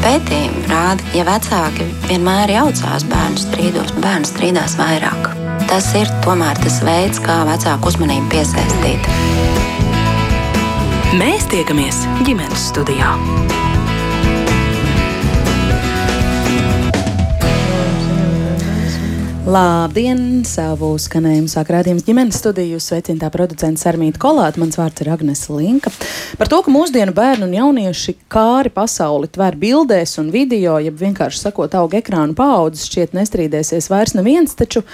Pētījumi rāda, ja vecāki vienmēr jaucās bērnu strīdos, bērns strīdās vairāk. Tas ir tomēr tas veids, kā vecāku uzmanību piesaistīt. Mēs tiekamies ģimenes studijā. Labdien! Savu skanējumu sāk rādījums ģimenes studiju. Sveicināta producents Armīta Kolāta. Mans vārds ir Agnes Linka. Par to, ka mūsdienu bērnu un jaunieši kāri pasauli tver bildēs un video, jeb vienkārši sakot, auga ekrānu paudzes, šķiet nestrīdēsies vairs neviens, taču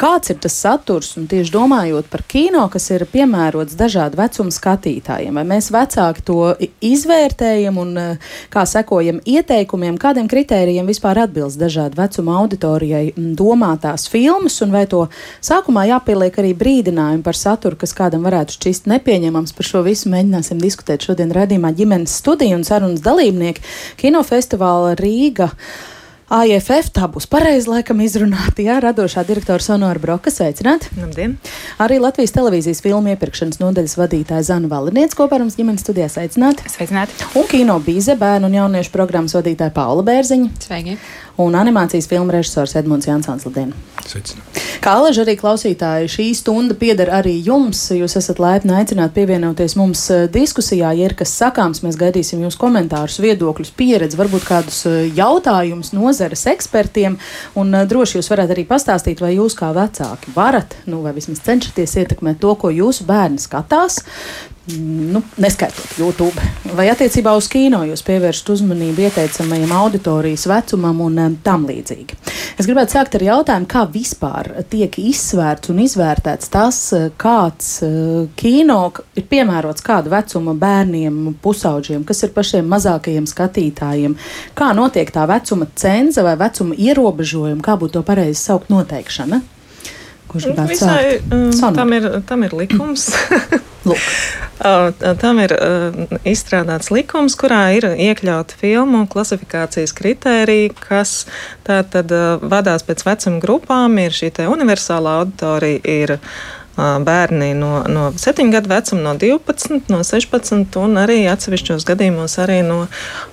kāds ir tas saturs, un tieši domājot par kino, kas ir piemērots dažādu vecumu skatītājiem, vai mēs vecāki to izvērtējam un eh, kā sekojam ieteikumiem, kādiem kritērijiem vispār atbilst dažādu vecumu auditorijai domātās filmas, un vai to sākumā jāpieliek arī brīdinājumi par saturu, kas kādam varētu šķist nepieņemams. Par šo visu mēģināsim diskutēt šodien redzījumā ģimenes studiju un sarunas dalībnieki Kinofestivāla Rīga. AFF, tā būs pareizi laikam izrunāta, jā, radošā direktora Sonora Broka, sveicināti. Labdien! Arī Latvijas televīzijas filmu iepirkšanas nodaļas vadītāja Zana Valiniec kopā ar mums ģimenes studijā sveicināti. Sveicināti! Un kino bīze bērnu un jauniešu programmas vadītāja Paula Bērziņa. Sveiki! Un animācijas filmu režisors Edmunds Jansons Labdien! Sveicināti! Kā alaži arī klausītāji, šī stunda pieder arī jums. Jūs esat laipni aicināti pievienoties mums eh, diskusijā. Ja ir kas sakāms, mēs gaidīsim jūsu komentārus, viedokļus, pieredzi, varbūt kādus eh, jautājumus nozares ekspertiem. Un eh, droši jūs varat arī pastāstīt, vai jūs kā vecāki varat, nu, vai vismaz cenšaties ietekmēt to, ko jūsu bērni skatās nu, neskaitot YouTube, vai attiecībā uz kino jūs pievēršat uzmanību ieteicamajam auditorijas vecumam un um, tam līdzīgi. Es gribētu sākt ar jautājumu, kā vispār tiek izsvērts un izvērtēts tas, uh, kāds uh, kino ir piemērots kāda vecuma bērniem, pusauģiem, kas ir pašiem mazākajiem skatītājiem, kā notiek tā vecuma cenza vai vecuma ierobežojuma, kā būtu to pareizi saukt noteikšana. Kurš nu, visai, um, tam, ir, tam ir likums. Uh, tam ir uh, izstrādāts likums, kurā ir iekļauti filmu klasifikācijas kritēriji, kas tātad uh, vadās pēc vecuma grupām. Ir šī universālā auditorija, ir bērni no, no 7 gadu vecuma, no 12, no 16 un arī atsevišķos gadījumos arī no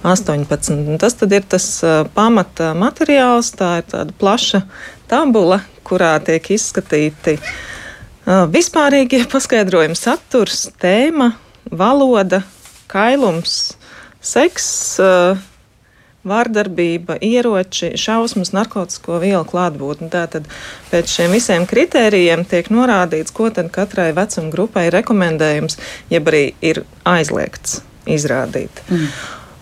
18. Un tas ir tas pamata materiāls, tā ir tāda plaša tabula, kurā tiek izskatīti vispārīgie paskaidrojumi, saturs, tēma, valoda, kailums, seks, vārdarbība, ieroči, šausmas, narkotiku vielu klātbūtne. Tātad pēc šiem visiem kritērijiem tiek norādīts, ko katrai vecuma grupai ir rekomendējums, jeb arī ir aizliegts izrādīt. Mm.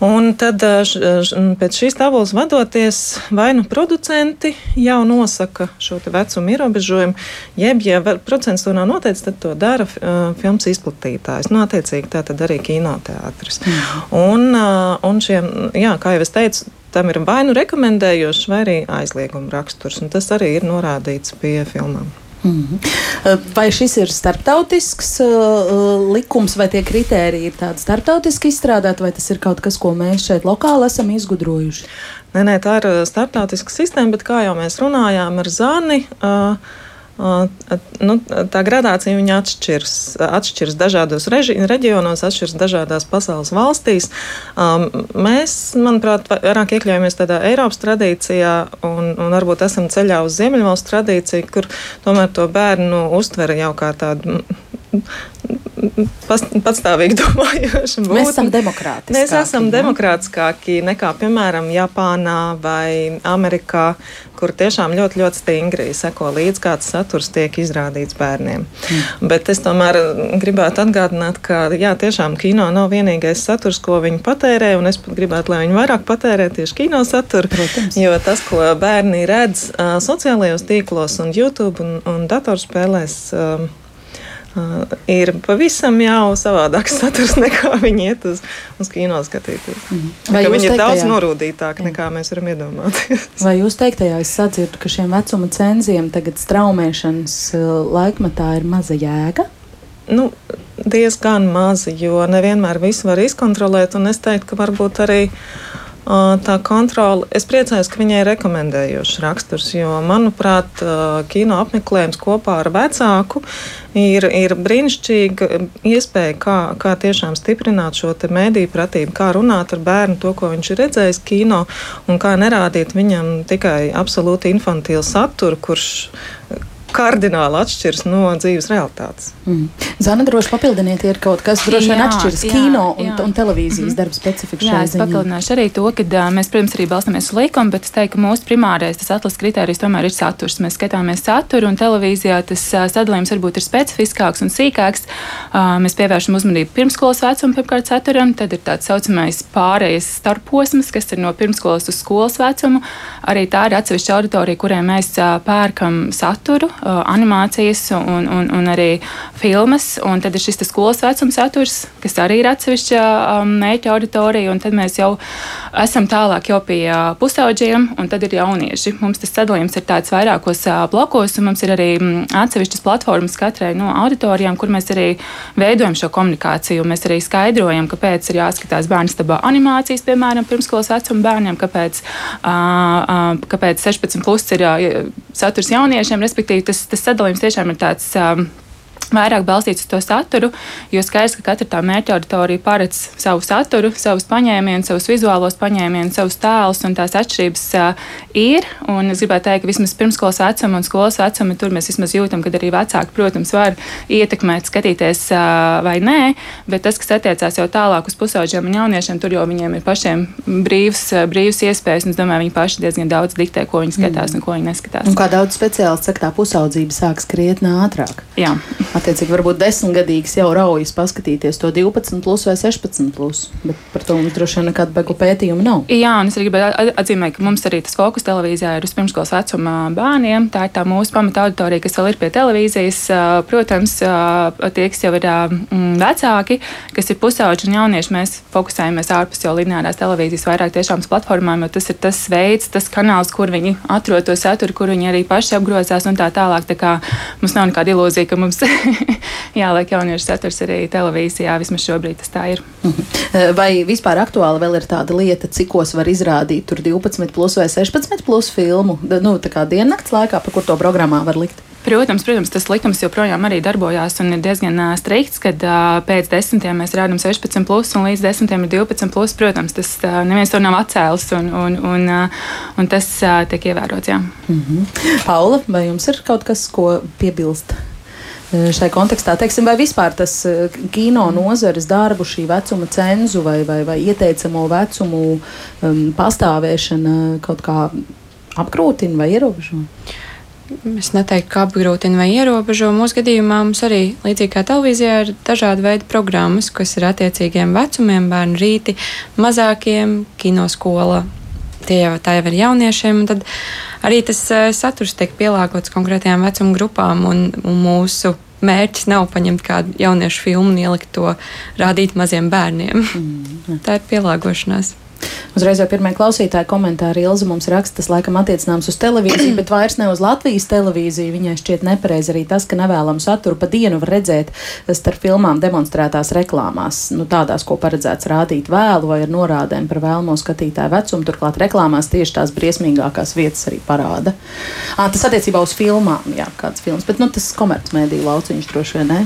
Un tad pēc šīs tabulas vadoties, vai nu producenti jau nosaka šo vecumu ierobežojumu, jeb, ja producents to nav noteicis, tad to dara filmas izplatītājs. Nu, attiecīgi tā tad arī kinoteātris. Mm. Un, un šiem, jā, kā jau es teicu, tam ir vai nu rekomendējošs, vai arī aizlieguma raksturs. Tas arī ir norādīts pie filmām. Mm -hmm. Vai šis ir starptautisks uh, likums, vai tie kritēriji ir tādi starptautiski izstrādāti, vai tas ir kaut kas, ko mēs šeit lokāli esam izgudrojuši? Nē, nē, tā ir starptautiska sistēma, bet kā jau mēs runājām ar Zani. Uh, Nu, tā gradācija atšķiras, atšķiras dažādos reži, reģionos, atšķiras dažādās pasaules valstīs. Mēs, manuprāt, vairāk iekļaujamies tādā Eiropas tradīcijā un, un varbūt esam ceļā uz Ziemeļvalstu tradīciju, kur tomēr to bērnu uztvera jau kā tādu patstāvīgi domājoša būtne. Mēs esam demokrātiskāki. Mēs esam demokrātiskāki nekā, piemēram, Japānā vai Amerikā, kur tiešām ļoti, ļoti stingri seko līdzi, kāds saturs tiek izrādīts bērniem. Mm. Bet es tomēr gribētu atgādināt, ka jā, tiešām kino nav vienīgais saturs, ko viņi patērē, un es pat gribētu, lai viņi vairāk patērē tieši kino saturu. Protams. Jo tas, ko bērni redz sociālajos tīklos un YouTube un, un datorspēlēs, uh, Uh, ir pavisam jau savādāks saturs nekā viņi iet uz, uz kino skatīties. Mm. Viņi ir daudz norūdītāki nekā mēs varam iedomāties. Vai jūs teiktajā es sadzirdu, ka šiem vecuma cenziem tagad straumēšanas laikmatā ir maza jēga? Nu, diezgan mazi, jo nevienmēr visu var izkontrolēt, un es teiktu, ka varbūt arī tā kontrole. Es priecājos, ka viņai ir rekomendējošs raksturs, jo, manuprāt, kino apmeklējums kopā ar vecāku ir, ir brīnišķīga iespēja, kā, kā tiešām stiprināt šo mēdīju pratību, kā runāt ar bērnu to, ko viņš ir redzējis kino, un kā nerādīt viņam tikai absolūti infantīlu saturu, kurš kardināli atšķiras no dzīves realitātes. Mm. Zana, droši papildiniet, ir kaut kas droši vien atšķiras jā, kino un, jā. un televīzijas mm -hmm. darba specifika. Jā, es papildināšu arī to, ka mēs, protams, arī balstāmies uz likumu, bet es teiktu, ka mūsu primārais tas atlases kritērijs tomēr ir saturs. Mēs skatāmies saturu un televīzijā tas sadalījums varbūt ir specifiskāks un sīkāks. Mēs pievēršam uzmanību pirmskolas vecuma pirmkārt saturam, tad ir tāds saucamais pārējais starposms, kas ir no pirmskolas uz skolas vecumu. Arī tā ir atsevišķa auditorija, kuriem mēs pērkam saturu Uh, animācijas un, un, un arī filmas. Un tad ir šis skolas vecuma saturs, kas arī ir atsevišķa mērķa auditorija. Tad mēs jau esam tālāk jau pie pusauģiem, un tad ir jaunieši. Mums tas sadalījums ir tāds vairākos blokos, un mums ir arī atsevišķas platformas katrai no auditorijām, kur mēs arī veidojam šo komunikāciju. Mēs arī skaidrojam, kāpēc ir jāskatās bērnu stabā animācijas, piemēram, pirmskolas vecuma bērniem, kāpēc, kāpēc 16 plus ir saturs jauniešiem, respektīvi tas, tas sadalījums tiešām ir tāds. Um, vairāk balstīts uz to saturu, jo skaidrs, ka katra tā mērķa auditorija paredz savu saturu, savus paņēmienus, savus vizuālos paņēmienus, savus tēlus, un tās atšķirības uh, ir. Un es gribētu teikt, ka vismaz pirmskolas vecuma un skolas vecuma tur mēs vismaz jūtam, ka arī vecāki, protams, var ietekmēt, skatīties uh, vai nē, bet tas, kas attiecās jau tālāk uz pusauģiem un jauniešiem, tur jau viņiem ir pašiem brīvs, brīvs iespējas, un es domāju, viņi paši diezgan daudz diktē, ko viņi skatās mm. un ko viņi neskatās. Un kā daudz speciālisti saka, tā pusaudzība sāks krietni ātrāk. Jā. Attiecīgi, varbūt desmitgadīgs jau raujas paskatīties to 12, plus vai 16, plus, bet par to mums droši vien nekāda begla pētījuma nav. Jā, un es arī gribēju atzīmēt, ka mums arī tas fokus televīzijā ir uz pirmskolas vecuma bērniem. Tā ir tā mūsu pamata auditorija, kas vēl ir pie televīzijas. Protams, tie, kas jau ir vecāki, kas ir pusauģi un jaunieši, mēs fokusējamies ārpus jau lineārās televīzijas vairāk tiešām uz platformām, jo tas ir tas veids, tas kanāls, kur viņi atrod to saturu, kur viņi arī paši apgrozās un tā tālāk. Tā kā mums nav nekāda ilūzija, ka mums jāliek jauniešu saturs arī televīzijā. Vismaz šobrīd tas tā ir. Mhm. Vai vispār aktuāli vēl ir tāda lieta, cikos var izrādīt tur 12 plus vai 16 plus filmu? Nu, tā kā diennakts laikā, pa kur to programmā var likt? Protams, protams, tas likums joprojām arī darbojās un ir diezgan uh, strikts, kad uh, pēc desmitiem mēs rādām 16, plus, un līdz desmitiem ir 12. Plus, protams, tas uh, neviens to nav atcēlis un, un, un, uh, un tas uh, tiek ievērots. Jā. Mm -hmm. Paula, vai jums ir kaut kas, ko piebilst? Eh, šai kontekstā, teiksim, vai vispār tas eh, kino nozares darbu, šī vecuma cenzu vai, vai, vai ieteicamo vecumu um, pastāvēšana kaut kā apgrūtina vai ierobežo? Es neteiktu, ka apgrūtina vai ierobežo. Mūsu gadījumā mums arī, līdzīgi kā televīzijā, ir dažādi veidi programmas, kas ir attiecīgiem vecumiem, bērnu rīti, mazākiem, kinoskola. Tie jau tā jau ir jauniešiem. Tad arī tas uh, saturs tiek pielāgots konkrētajām vecuma grupām, un, un mūsu mērķis nav paņemt kādu jauniešu filmu un ielikt to rādīt maziem bērniem. Mm. tā ir pielāgošanās. Uzreiz jau pirmie klausītāji komentāri Ilza mums raksta, tas laikam attiecināms uz televīziju, bet vairs ne uz Latvijas televīziju. Viņai šķiet nepareizi arī tas, ka nevēlamu saturu pa dienu var redzēt starp filmām demonstrētās reklāmās, nu, tādās, ko paredzēts rādīt vēlu vai ar norādēm par vēlamo skatītāju vecumu. Turklāt reklāmās tieši tās briesmīgākās vietas arī parāda. À, tas attiecībā uz filmām, jā, kāds films, bet nu, tas komercmediju lauciņš droši vien ne.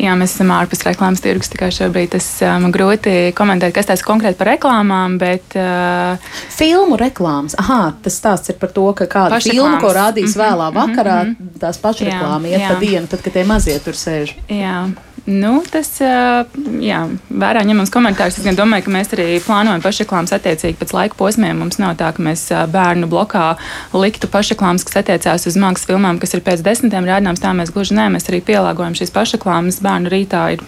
Jā, mēs esam ārpus reklāmas tirgus. Tikai šobrīd tas um, grūti komentēt, kas tas konkrēti par reklāmām. Bet, uh, Filmu reklāmas. Aha, tas stāsts ir par to, ka kāda filma, ko rādīs mm -hmm, vēlā vakarā, mm -hmm. tās pašreklāmas iet jā. pa dienu, tad, kad tie mazie tur sēž. Jā. Nu, tas, jā, vērā ņemams komentārs. Es domāju, ka mēs arī plānojam pašreklāmas attiecīgi pēc laika posmiem. Mums nav tā, ka mēs bērnu blokā liktu pašreklāmas, kas attiecās uz mākslas filmām, kas ir pēc desmitiem rādāms. Tā mēs gluži nē, mēs arī pielāgojam šīs pašreklāmas bērnu rītā ir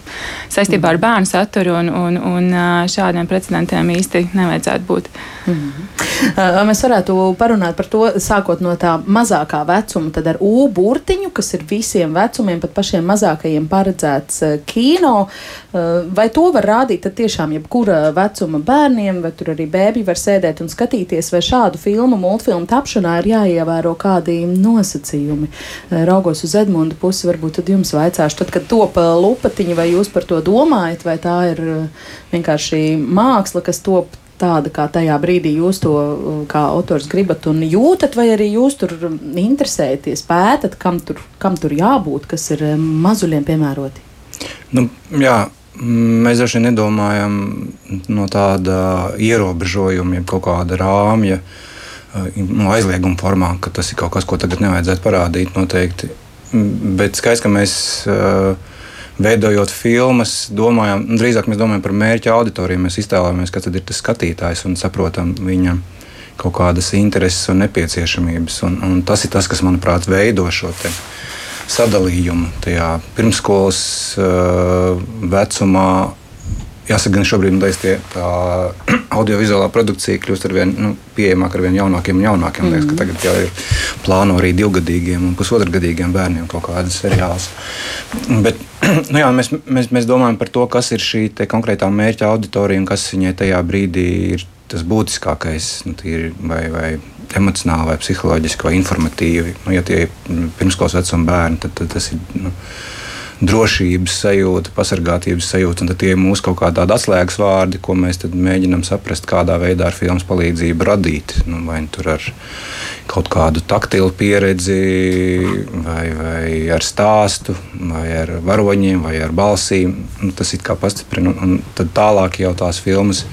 saistībā ar bērnu saturu, un, un, un šādiem precedentiem īsti nevajadzētu būt. Mm -hmm. Mēs varētu parunāt par to, sākot no tā mazākā vecuma, tad ar U burtiņu, kas ir visiem vecumiem, pat pašiem mazākajiem paredzēts kino. Eh, vai to var rādīt tiešām jebkura vecuma bērniem, vai tur arī bērni var sēdēt un skatīties, vai šādu filmu, multfilmu tapšanā ir jāievēro kādi nosacījumi? Eh, raugos uz Edmundu pusi, varbūt tad jums vaicāšu, tad, kad top lupatiņa, vai jūs par to domājat, vai tā ir vienkārši māksla, kas top tāda, kā tajā brīdī jūs to kā autors gribat un jūtat, vai arī jūs tur interesēties, pētat, kam tur, kam tur jābūt, kas ir mazuļiem piemēroti? Nu, jā, Mēs dažkārt nedomājam no tāda ierobežojuma, jeb kaut kāda rāmja, no aizlieguma formā, ka tas ir kaut kas, ko tagad nevajadzētu parādīt noteikti. Bet skaidrs, ka mēs veidojot filmas, domājam, nu, drīzāk mēs domājam par mērķa auditoriju. Mēs iztēlojamies, kas ir tas skatītājs un saprotam viņa kaut kādas intereses un nepieciešamības. Un, un tas ir tas, kas, manuprāt, veido šo sadalījumu tajā pirmskolas uh, vecumā Jāsaka, gan šobrīd liekas, tie, tā audiovizuālā produkcija kļūst ar vien nu, pieejamāka ar vien jaunākiem un jaunākiem. Mm. Liekas, ka tagad jau ir plāno arī divgadīgiem un pusotradgadīgiem bērniem kaut kādas seriāls. Bet nu, jā, mēs, mēs, mēs domājam par to, kas ir šī konkrētā mērķa auditorija un kas viņai tajā brīdī ir tas būtiskākais, nu, tīri, vai, vai emocionāli, vai psiholoģiski, vai informatīvi. Nu, ja tie ir pirmskolas vecuma bērni, tad, tad tas ir. Nu, drošības sajūta, pasargātības sajūta. Un tie ir mūsu kaut kādi atslēgas vārdi, ko mēs mēģinām saprast, kādā veidā ar filmas palīdzību radīt. Nu, vai nu tur ar kaut kādu taktilu pieredzi, vai, vai ar stāstu, vai ar varoņiem, vai ar balsīm. Nu, tas ir kā pastiprina. Un tad tālāk jau tās filmas.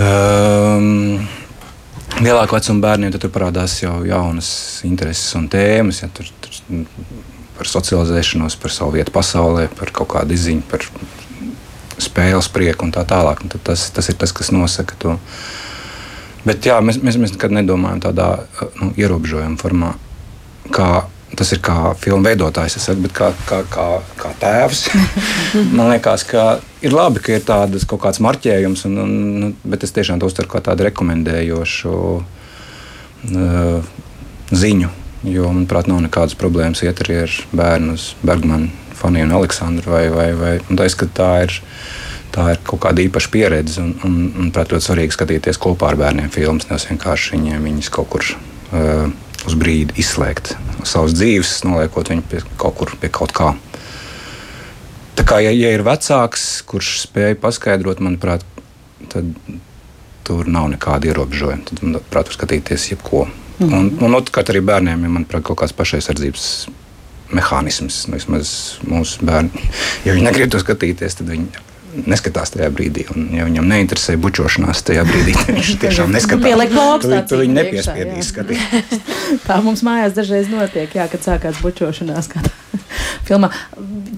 Um, Lielākā vecuma bērniem tur parādās jau jaunas intereses un tēmas. Ja, tur, tur par socializēšanos, par savu vietu pasaulē, par kaut kādu izziņu, par spēles prieku un tā tālāk. Un tas, tas ir tas, kas nosaka to. Bet jā, mēs, mēs, mēs nekad nedomājam tādā nu, ierobežojuma formā. Kā, tas ir kā filmu veidotājs, saku, bet kā, kā, kā, kā tēvs. Man liekas, ka ir labi, ka ir tāds kaut kāds marķējums, un, un, bet es tiešām to uztveru kā tādu rekomendējošu uh, ziņu Jo, manuprāt, nav nekādas problēmas iet arī ar bērnu Bergmanu, Faniju un Aleksandru. Vai, vai, vai, un tā, tā, ir, tā ir kaut kāda īpaša pieredze. Un, un, un manuprāt, ļoti svarīgi skatīties kopā ar bērniem filmas. Nevis vienkārši viņiem viņus kaut kur uh, uz brīdi izslēgt savas dzīves, noliekot viņu pie kaut kur pie kaut kā. Tā kā, ja, ja ir vecāks, kurš spēj paskaidrot, manuprāt, tad tur nav nekāda ierobežojuma. Tad, manuprāt, var skatīties jebko. Mm. Un, un otrkārt, arī bērniem ir manuprāt, kaut kāds pašaizsardzības mehānisms. Nu, vismaz mūsu bērni, ja viņi negrib to skatīties, tad viņi neskatās tajā brīdī. Un, ja viņam neinteresē bučošanās tajā brīdī, tad viņš tiešām neskatās. Pieliek plaukstā. Tu, tu viņu nepiespiedīs skatīties. Tā mums mājās dažreiz notiek, jā, kad sākās bučošanās. Filmā.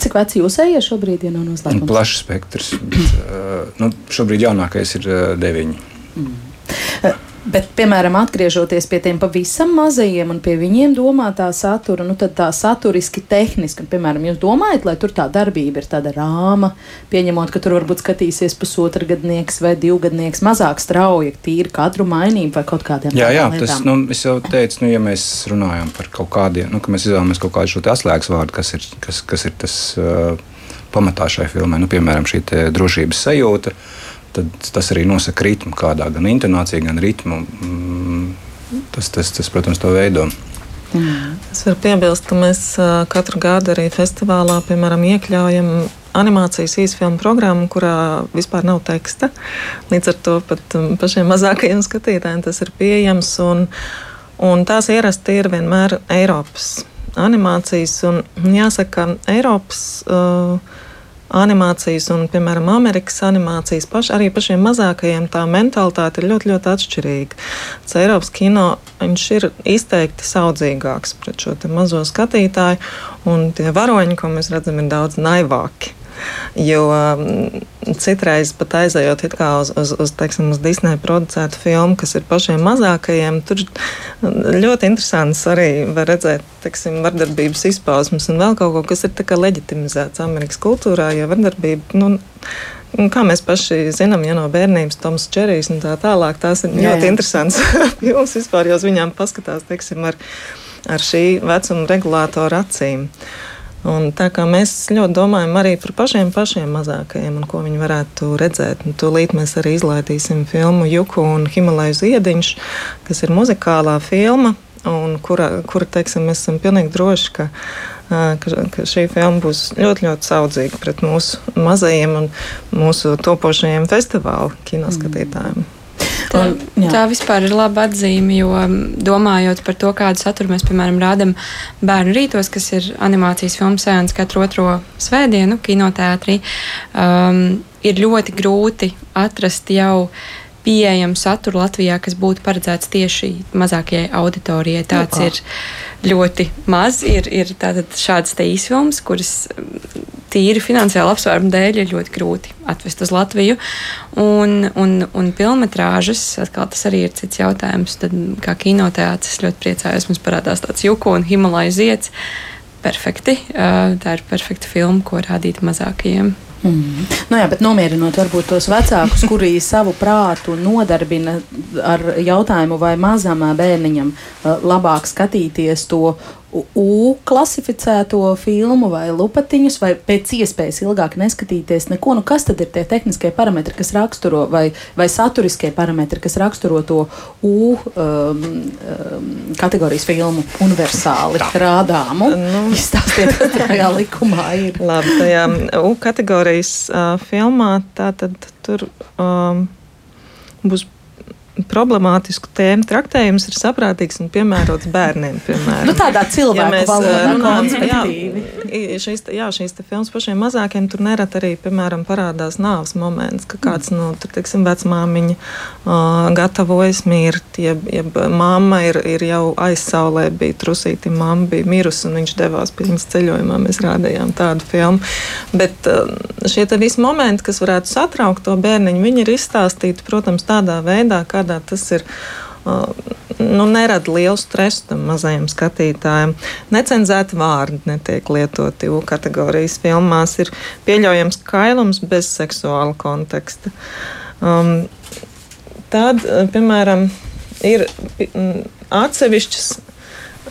Cik veci jūs ejat šobrīd, ja nav noslēgts? Plašs spektrs. Bet, uh, nu, šobrīd jaunākais ir uh, deviņi. Mm. Bet, piemēram, atgriežoties pie tiem pavisam mazajiem un pie viņiem domātā satura, nu tad tā saturiski, tehniski, un, piemēram, jūs domājat, lai tur tā darbība ir tāda rāma, pieņemot, ka tur varbūt skatīsies pusotra gadnieks vai divgadnieks, mazāk strauji, tīri kadru mainību vai kaut kādiem jā, jā, lietām. tas, nu, es jau teicu, nu, ja mēs runājam par kaut kādiem, nu, ka mēs izvēlamies kaut kādu šo atslēgas vārdu, kas ir, kas, kas ir tas uh, pamatā šai filmai, nu, piemēram, šī drošības sajūta. Uh, tad tas arī nosaka ritmu, kādā gan intonācija, gan ritmu. Mm, tas, tas, tas, protams, to veido. Mm. Es varu piebilst, ka mēs katru gadu arī festivālā piemēram, iekļaujam animācijas īsfilmu programmu, kurā vispār nav teksta. Līdz ar to pat pašiem mazākajiem skatītājiem tas ir pieejams. Un, un tās ierasti ir vienmēr Eiropas animācijas. Un, jāsaka, Eiropas. Uh, animācijas un, piemēram, Amerikas animācijas paš, arī pašiem mazākajiem tā mentalitāte ir ļoti, ļoti atšķirīga. Tas Eiropas kino ir izteikti saudzīgāks pret šo mazo skatītāju, un tie varoņi, ko mēs redzam, ir daudz naivāki. Jo um, citreiz pat aizejot uz, uz, uz, teiksim, uz Disneja producētu filmu, kas ir pašiem mazākajiem, tur ļoti interesants arī var redzēt teiksim, vardarbības izpausmes un vēl kaut ko, kas ir leģitimizēts Amerikas kultūrā. Jo vardarbība, nu, Un kā mēs paši zinām, ja no bērnības Toms Čerijs un tā tālāk, tās ir jā, ļoti jā. interesants filmas vispār, jo uz viņām paskatās, teiksim, ar, ar šī vecuma regulātora acīm. Uh, Un tā kā mēs ļoti domājam arī par pašiem, pašiem mazākajiem un ko viņi varētu redzēt. Un tūlīt mēs arī izlaidīsim filmu Juku un Himalaju ziediņš, kas ir muzikālā filma. Un kura, kura teiksim, mēs esam pilnīgi droši, ka ka, ka šī filma būs ļoti, ļoti saudzīga pret mūsu mazajiem un mūsu topošajiem festivālu kinoskatītājiem. Mm. Tā, un, tā vispār ir laba atzīme, jo domājot par to, kādu saturu mēs, piemēram, rādām bērnu rītos, kas ir animācijas filmu sēnes katru otro svētdienu kinoteātrī, um, ir ļoti grūti atrast jau pieejamu saturu Latvijā, kas būtu paredzēts tieši mazākajai auditorijai. Tāds Lupā. ir ļoti maz. Ir, ir šādas īsfilmas, kuras mm, tīri finansiāli apsvērumu dēļ ir ļoti grūti atvest uz Latviju. Un, un, un filmetrāžas, atkal tas arī ir cits jautājums. Tad, kā kinoteātris, ļoti priecājos, mums parādās tāds juku un Himalaju zieds. Perfekti. Tā ir perfekta filma, ko rādīt mazākajiem. Mm. Nu jā, bet nomierinot varbūt tos vecākus, kuri savu prātu nodarbina ar jautājumu, vai mazam bērniņam uh, labāk skatīties to U klasificēto filmu vai lupatiņus, vai pēc iespējas ilgāk neskatīties neko. Nu, kas tad ir tie tehniskie parametri, kas raksturo, vai, vai saturiskie parametri, kas raksturo to U um, um, kategorijas filmu universāli Tā. rādāmu? Nu. Izstāstiet, kas tajā likumā ir. Labi, tajā U kategorijas uh, filmā tā tad tur um, būs problemātisku tēmu traktējums ir saprātīgs un piemērots bērniem. Piemēram. Nu, tādā cilvēka ja valodā runājam, jā, šīs, jā, šīs filmas pašiem mazākiem tur nerad arī, piemēram, parādās nāves moments, ka kāds, nu, tur, teiksim, vecmāmiņa uh, gatavojas mirt, jeb, jeb mamma ir, ir jau aizsaulē, bija trusīti, mamma bija mirusi un viņš devās pirms ceļojumā, mēs rādījām tādu filmu. Bet uh, šie te visi momenti, kas varētu satraukt to bērniņu, viņi ir izstāstīti, protams, tādā veidā, kā kādā tas ir. Nu, nerada lielu stresu tam mazajam skatītājam. Necenzēti vārdi netiek lietoti. U kategorijas filmās ir pieļaujams kailums bez seksuāla konteksta. Um, tad, piemēram, ir atsevišķas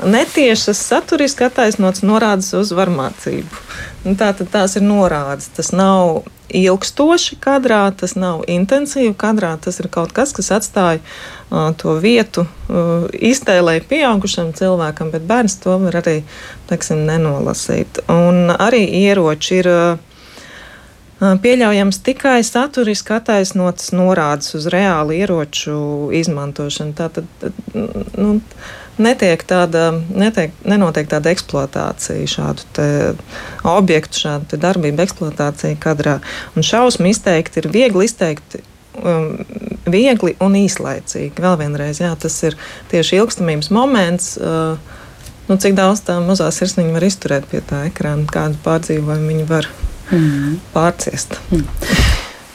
netiešas saturiski attaisnots norādes uz varmācību. Nu, tā tad tās ir norādes. Tas nav ilgstoši kadrā, tas nav intensīvi kadrā, tas ir kaut kas, kas atstāja uh, to vietu uh, iztēlē pieaugušam cilvēkam, bet bērns to var arī teiksim, nenolasīt. Un arī ieroči ir. Uh, Pieļaujams tikai saturiski attaisnotas norādes uz reālu ieroču izmantošanu. Tātad, nu, netiek tāda, netiek, nenotiek tāda eksploatācija, šādu objektu, šādu darbību eksploatācija kadrā. Un šausmu izteikti ir viegli izteikti. Um, viegli un īslaicīgi. Vēl vienreiz, jā, tas ir tieši ilgstamības moments. Uh, nu, cik daudz tā mazā sirsniņa var izturēt pie tā ekrāna, kādu pārdzīvojumu viņi var mm. pārciest. Mm.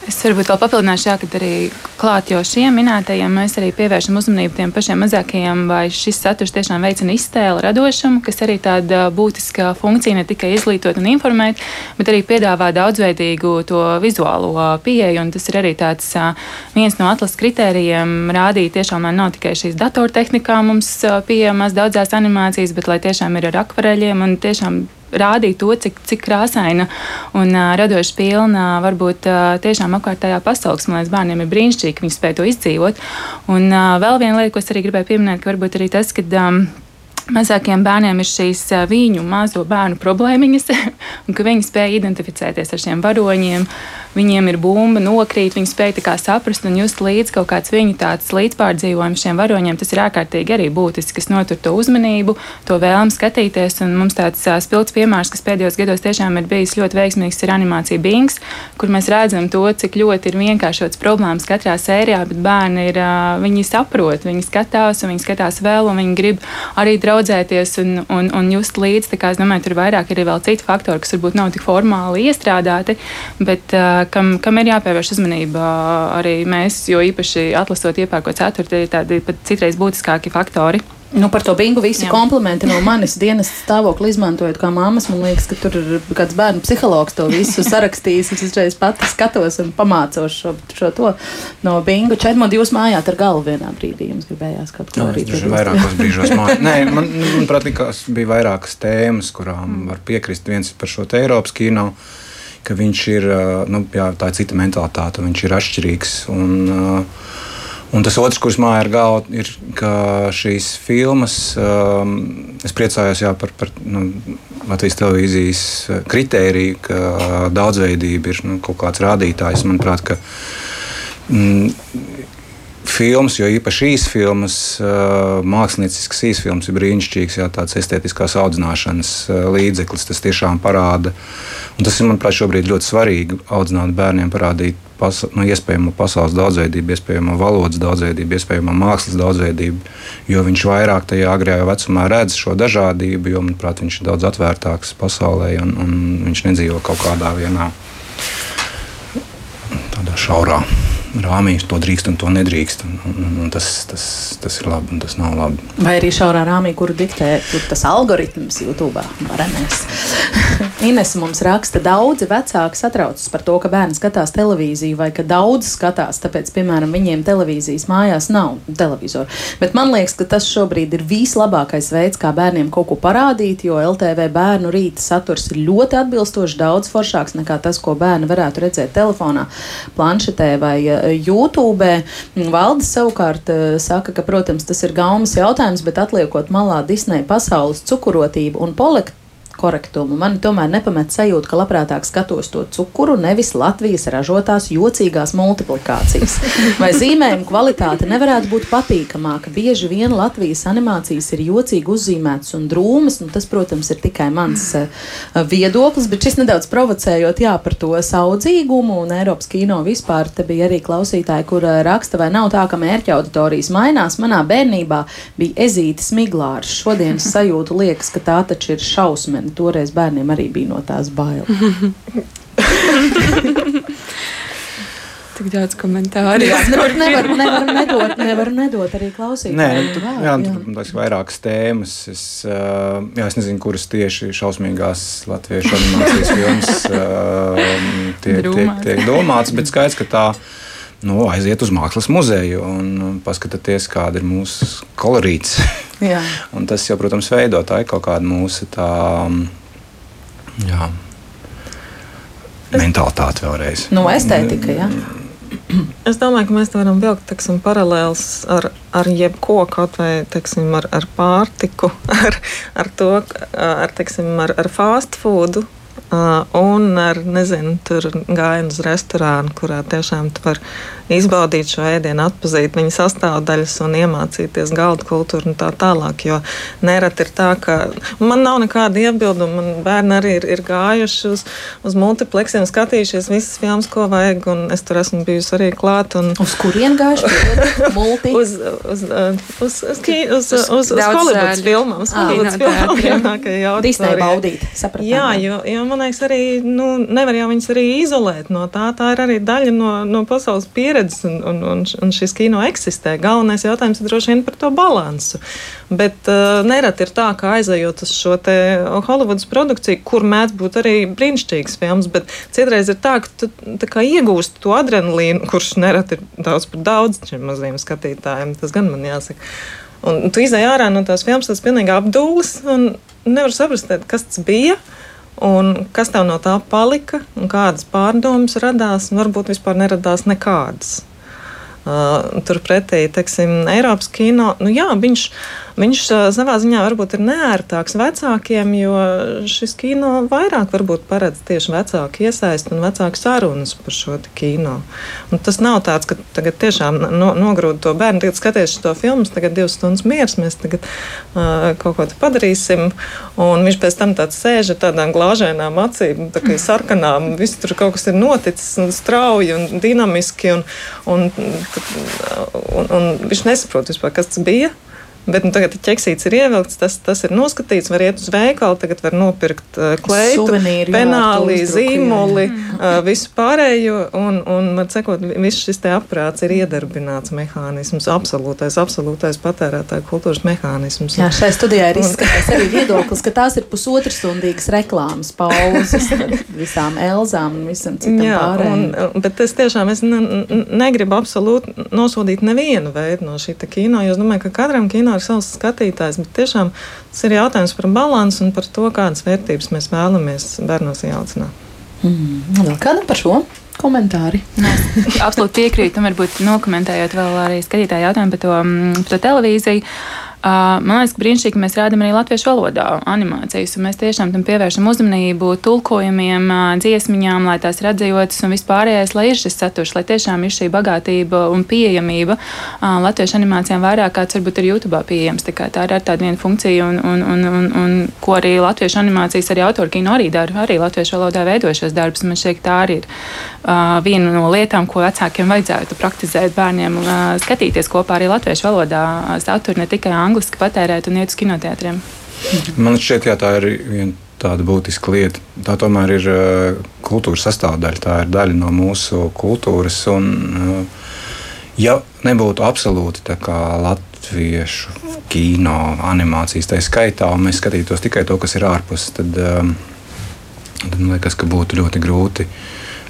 Es varbūt vēl papildināšu, jā, ka arī klāt jau šiem minētajiem mēs arī pievēršam uzmanību tiem pašiem mazākajiem, vai šis saturs tiešām veicina iztēli, radošumu, kas arī tāda būtiska funkcija ne tikai izglītot un informēt, bet arī piedāvā daudzveidīgu to vizuālo pieeju. Tas ir arī tāds viens no atlases kritērijiem rādīt tiešām, lai nav tikai šīs datortehnikā mums pieejamas daudzās animācijas, bet lai tiešām ir ar akvareļiem un tiešām rādīt to, cik, cik krāsaina un uh, radoša pilna varbūt uh, tiešām apkārtējā pasaule. Man liekas, bērniem ir brīnišķīgi, viņi spēj to izdzīvot. Un uh, vēl viena lieta, ko es arī gribēju pieminēt, ka varbūt arī tas, ka. Um, Mazākiem bērniem ir šīs viņu mazo bērnu problēmiņas, un ka viņi spēj identificēties ar šiem varoņiem, viņiem ir bumba, nokrīt, viņi spēj saprast un just līdzi kaut kāds viņu tāds līdzpārdzīvojums šiem varoņiem. Tas ir ārkārtīgi arī būtiski, kas notur to uzmanību, to vēlmu skatīties. Un mums tāds spilgts piemērs, kas pēdējos gados tiešām ir bijis ļoti veiksmīgs, ir animācija Bings, kur mēs redzam to, cik ļoti ir vienkāršots problēmas katrā sērijā, bet bērni ir, viņi saprot, viņi skatās un viņi skatās vēl, un viņi grib arī draudzēties un, un, un just līdzi. Tā kā es domāju, tur vairāk ir vēl citi faktori, kas varbūt nav tik formāli iestrādāti, bet uh, kam, kam ir jāpievērš uzmanība arī mēs, jo īpaši atlasot iepērkot ceturti, ir tādi pat citreiz būtiskāki faktori. Nu, par to bingu visi Jā. komplimenti no manis dienas stāvokli izmantojot kā mammas. Man liekas, ka tur ir kāds bērnu psihologs to visu sarakstījis. Es uzreiz pati skatos un pamācos šo, šo to no bingu. Četmodi, jūs mājāt ar galvu vienā brīdī. Jums gribējās kaut ko darīt. Tas ir vairākos brīžos mājās. Nē, man, man patīkās bija vairākas tēmas, kurām var piekrist. Viens par šo te Eiropas kino ka viņš ir, nu, jā, tā ir cita mentalitāte, viņš ir atšķirīgs. Un, Un tas otrs, kurš man ir galvā, ir, šīs filmas, um, es priecājos jā, par, par nu, Latvijas televīzijas kritēriju, ka daudzveidība ir nu, kaut kāds rādītājs. Manuprāt, ka, mm, filmas, jo īpaši šīs filmas, māksliniecisks īsfilms ir brīnišķīgs, jā, tāds estētiskās audzināšanas līdzeklis. Tas tiešām parāda, un tas ir, manuprāt, šobrīd ļoti svarīgi audzināt bērniem, parādīt pas, nu, iespējamo pasaules daudzveidību, iespējamo valodas daudzveidību, iespējamo mākslas daudzveidību, jo viņš vairāk tajā agrajā vecumā redz šo dažādību, jo, manuprāt, viņš ir daudz atvērtāks pasaulē un, un viņš nedzīvo kaut kādā vienā tādā šaurā rāmī to drīkst un to nedrīkst. Un, un, un tas, tas, tas ir labi un tas nav labi. Vai arī šaurā rāmī, kuru diktē tas algoritms YouTube varenēs. Ines mums raksta, daudzi vecāki satraucas par to, ka bērni skatās televīziju vai ka daudz skatās, tāpēc, piemēram, viņiem televīzijas mājās nav televizoru. Bet man liekas, ka tas šobrīd ir vislabākais veids, kā bērniem kaut ko parādīt, jo LTV bērnu rīta saturs ir ļoti atbilstošs, daudz foršāks nekā tas, ko bērni varētu redzēt telefonā, planšetē vai YouTube. Valdis savukārt eh, saka, ka, protams, tas ir gaumas jautājums, bet atliekot malā Disneja pasaules cukurotību un polektu korektumu. Man tomēr nepamet sajūta, ka labprātāk skatos to cukuru, nevis Latvijas ražotās jocīgās multiplikācijas. Vai zīmējuma kvalitāte nevarētu būt patīkamāka? Bieži vien Latvijas animācijas ir jocīgi uzzīmētas un drūmas, un tas, protams, ir tikai mans uh, viedoklis, bet šis nedaudz provocējot jā, par to saudzīgumu un Eiropas kino vispār. Te bija arī klausītāji, kur uh, raksta, vai nav tā, ka mērķa auditorijas mainās. Manā bērnībā bija ezītis miglārs. Šodienas sajūta liekas, ka tā taču ir šausmena bērni. Toreiz bērniem arī bija no tās bailes. Tik daudz komentāru. Jā, nevar, nevar, nevar, nedot, nevar nedot arī klausītājiem. Nē, nu, tu, jā, jā. Tur ir vairākas tēmas. Es, uh, jā, es nezinu, kuras tieši šausmīgās latviešu animācijas filmas uh, tiek, tiek, tiek domāts, bet skaidrs, ka tā nu, aiziet uz mākslas muzeju un paskatieties, kāda ir mūsu kolorīts. tas jau, protams, veido tā kaut kāda mūsu tā, jā, mentalitāte vēlreiz. Nu, estētika, jā. Es domāju, ka mēs varam vilkt teksim, paralēlus ar, ar jebko, kaut vai teksim, ar, ar pārtiku, ar, ar to, ar, teksim, ar, ar fast food. Uh, un ar, nezinu, tur gājienu uz restorānu, kurā tiešām tu vari izbaudīt šo ēdienu, atpazīt viņa sastāvdaļas un iemācīties galda kultūru un tā tālāk. Jo nereti ir tā, ka man nav nekāda iebilduma. Man bērni arī ir, ir gājuši uz, uz multiplexiem, skatījušies visas filmas, ko vajag, un es tur esmu bijusi arī klāt. Un... Uz kurien gājuši? uz, uz, uz, uz, uz, uz, uz, uz Hollywoods filmām. Uz Hollywoods filmām, jā, Disney baudīt. Sapratām. Jā, jo, jo man liekas arī, nu, nevar jau viņas arī izolēt no tā. Tā ir arī daļa no, no pasaules pieredzes un, un, un, un šis kino eksistē. Galvenais jautājums ir droši vien par to balansu. Bet uh, nereti ir tā, ka aizejot uz šo Holivudas produkciju, kur mēdz būt arī brīnišķīgs filmas, bet citreiz ir tā, ka tu tā iegūsti to adrenalīnu, kurš nereti ir daudz par daudz šiem maziem skatītājiem. Tas gan man jāsaka. Un tu izai ārā no tās filmas, tas pilnīgi apdūlis un nevar saprast, kas tas bija. Un kas tev no tā palika, un kādas pārdomas radās, un varbūt vispār neradās nekādas. Uh, Turpretī, teiksim, Eiropas kino, nu jā, viņš ir Viņš savā ziņā varbūt ir neērtāks vecākiem, jo šis kino vairāk paredz tieši vecāku iesaistu un vecāku sarunas par šo kino. Un tas nav tāds, ka tagad tiešām no, nogrūda to bērnu, tagad skaties šo filmu, tagad divas stundas miers, mēs tagad uh, kaut ko padarīsim. Un viņš pēc tam tāds sēž ar tādām glāžēnām acīm, tā kā sarkanām, viss tur kaut kas ir noticis un strauji un dinamiski. Un, un, un, un viņš nesaprot vispār, kas tas bija. Bet nu, tagad ķeksīts ir ievilkts, tas, tas ir noskatīts, var iet uz veikalu, tagad var nopirkt uh, kleitu, Suvenīri, penāli, zīmoli, uh, visu pārējo. Un, un man sakot, viss šis te aprāts ir iedarbināts mehānisms, absolūtais, absolūtais patērētāja kultūras mehānisms. Jā, šai studijā ir izskatīts arī viedoklis, ka tās ir pusotras stundīgas reklāmas pauzes visām Elzām un visam citam Jā, pārējiem. Un, bet es tiešām es ne, negribu absolūti nosodīt nevienu veidu no šī kino, jo es domāju, ka katram kino ir savs skatītājs, bet tiešām tas ir jautājums par balansu un par to, kādas vērtības mēs vēlamies bērnos ieaucināt. Mm, vēl kādam par šo? Komentāri. Absolūti piekrītu, un varbūt nokomentējot vēl arī skatītāju jautājumu par to, mm, par to televīziju. Man liekas, brīnišķīgi, ka mēs rādām arī latviešu valodā animācijas, un mēs tiešām tam pievēršam uzmanību, tulkojumiem, dziesmiņām, lai tās redzējotas un vispārējais, lai ir šis saturs, lai tiešām ir šī bagātība un pieejamība latviešu animācijām vairāk kāds varbūt ir YouTube pieejams. Tā, tā ir ar tāda viena funkcija, un, un, un, un, un ko arī latviešu animācijas arī autori kino arī dara, arī latviešu valodā veidojušos darbus. Man šķiet, tā arī ir uh, viena no lietām, ko vecākiem vajadzētu praktizēt bērniem, uh, skatīties kopā arī latviešu valodā saturu, ne tikai angliski patērēt un iet uz kinoteātriem. Man šķiet, jā, tā ir viena tāda būtiska lieta. Tā tomēr ir uh, kultūras sastāvdaļa, tā ir daļa no mūsu kultūras. Un, uh, ja nebūtu absolūti latviešu kino animācijas, tā skaitā, un mēs skatītos tikai to, kas ir ārpus, tad, um, tad man liekas, ka būtu ļoti grūti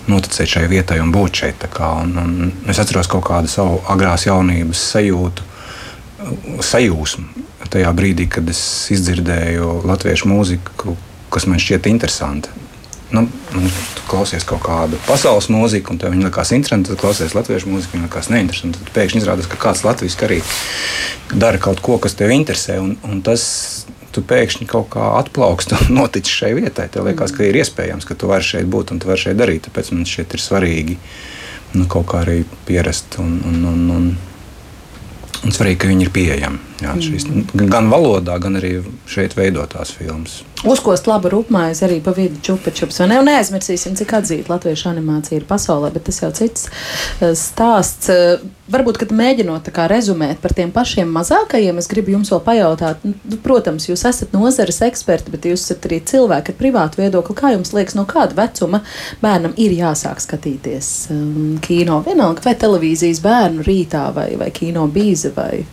noticēt šai vietai un būt šeit. Kā, un, un es atceros kaut kādu savu agrās jaunības sajūtu sajūsmu tajā brīdī, kad es izdzirdēju latviešu mūziku, kas man šķiet interesanta. Nu, tu klausies kaut kādu pasaules mūziku, un tev viņa likās interesanta. Tad klausies latviešu mūziku, viņa likās neinteresanta. Tad pēkšņi izrādās, ka kāds latviešu arī dara kaut ko, kas tev interesē. Un, un tas tu pēkšņi kaut kā atplaukst un notici šai vietai. Tev liekas, ka ir iespējams, ka tu vari šeit būt un tu vari šeit darīt. Tāpēc man šķiet, ir svarīgi nu, kaut kā arī pierast un, un, un, un Un svarīgi, ka viņi ir pieejami. Jā, šīs, gan valodā, gan arī šeit veidotās filmas. Uzkost labu rupmaizi arī pa vidu čupačups. Ne? Un neaizmirsīsim, cik atzīta latviešu animācija ir pasaulē, bet tas jau cits eh, stāsts. Eh, varbūt, kad mēģinot rezumēt par tiem pašiem mazākajiem, es gribu jums vēl pajautāt, nu, protams, jūs esat nozares eksperti, bet jūs esat arī cilvēki ar privātu viedokli. Kā jums liekas, no kāda vecuma bērnam ir jāsāk skatīties um, kino? Vienalga, vai televīzijas bērnu rītā, vai, vai kino bīza, vai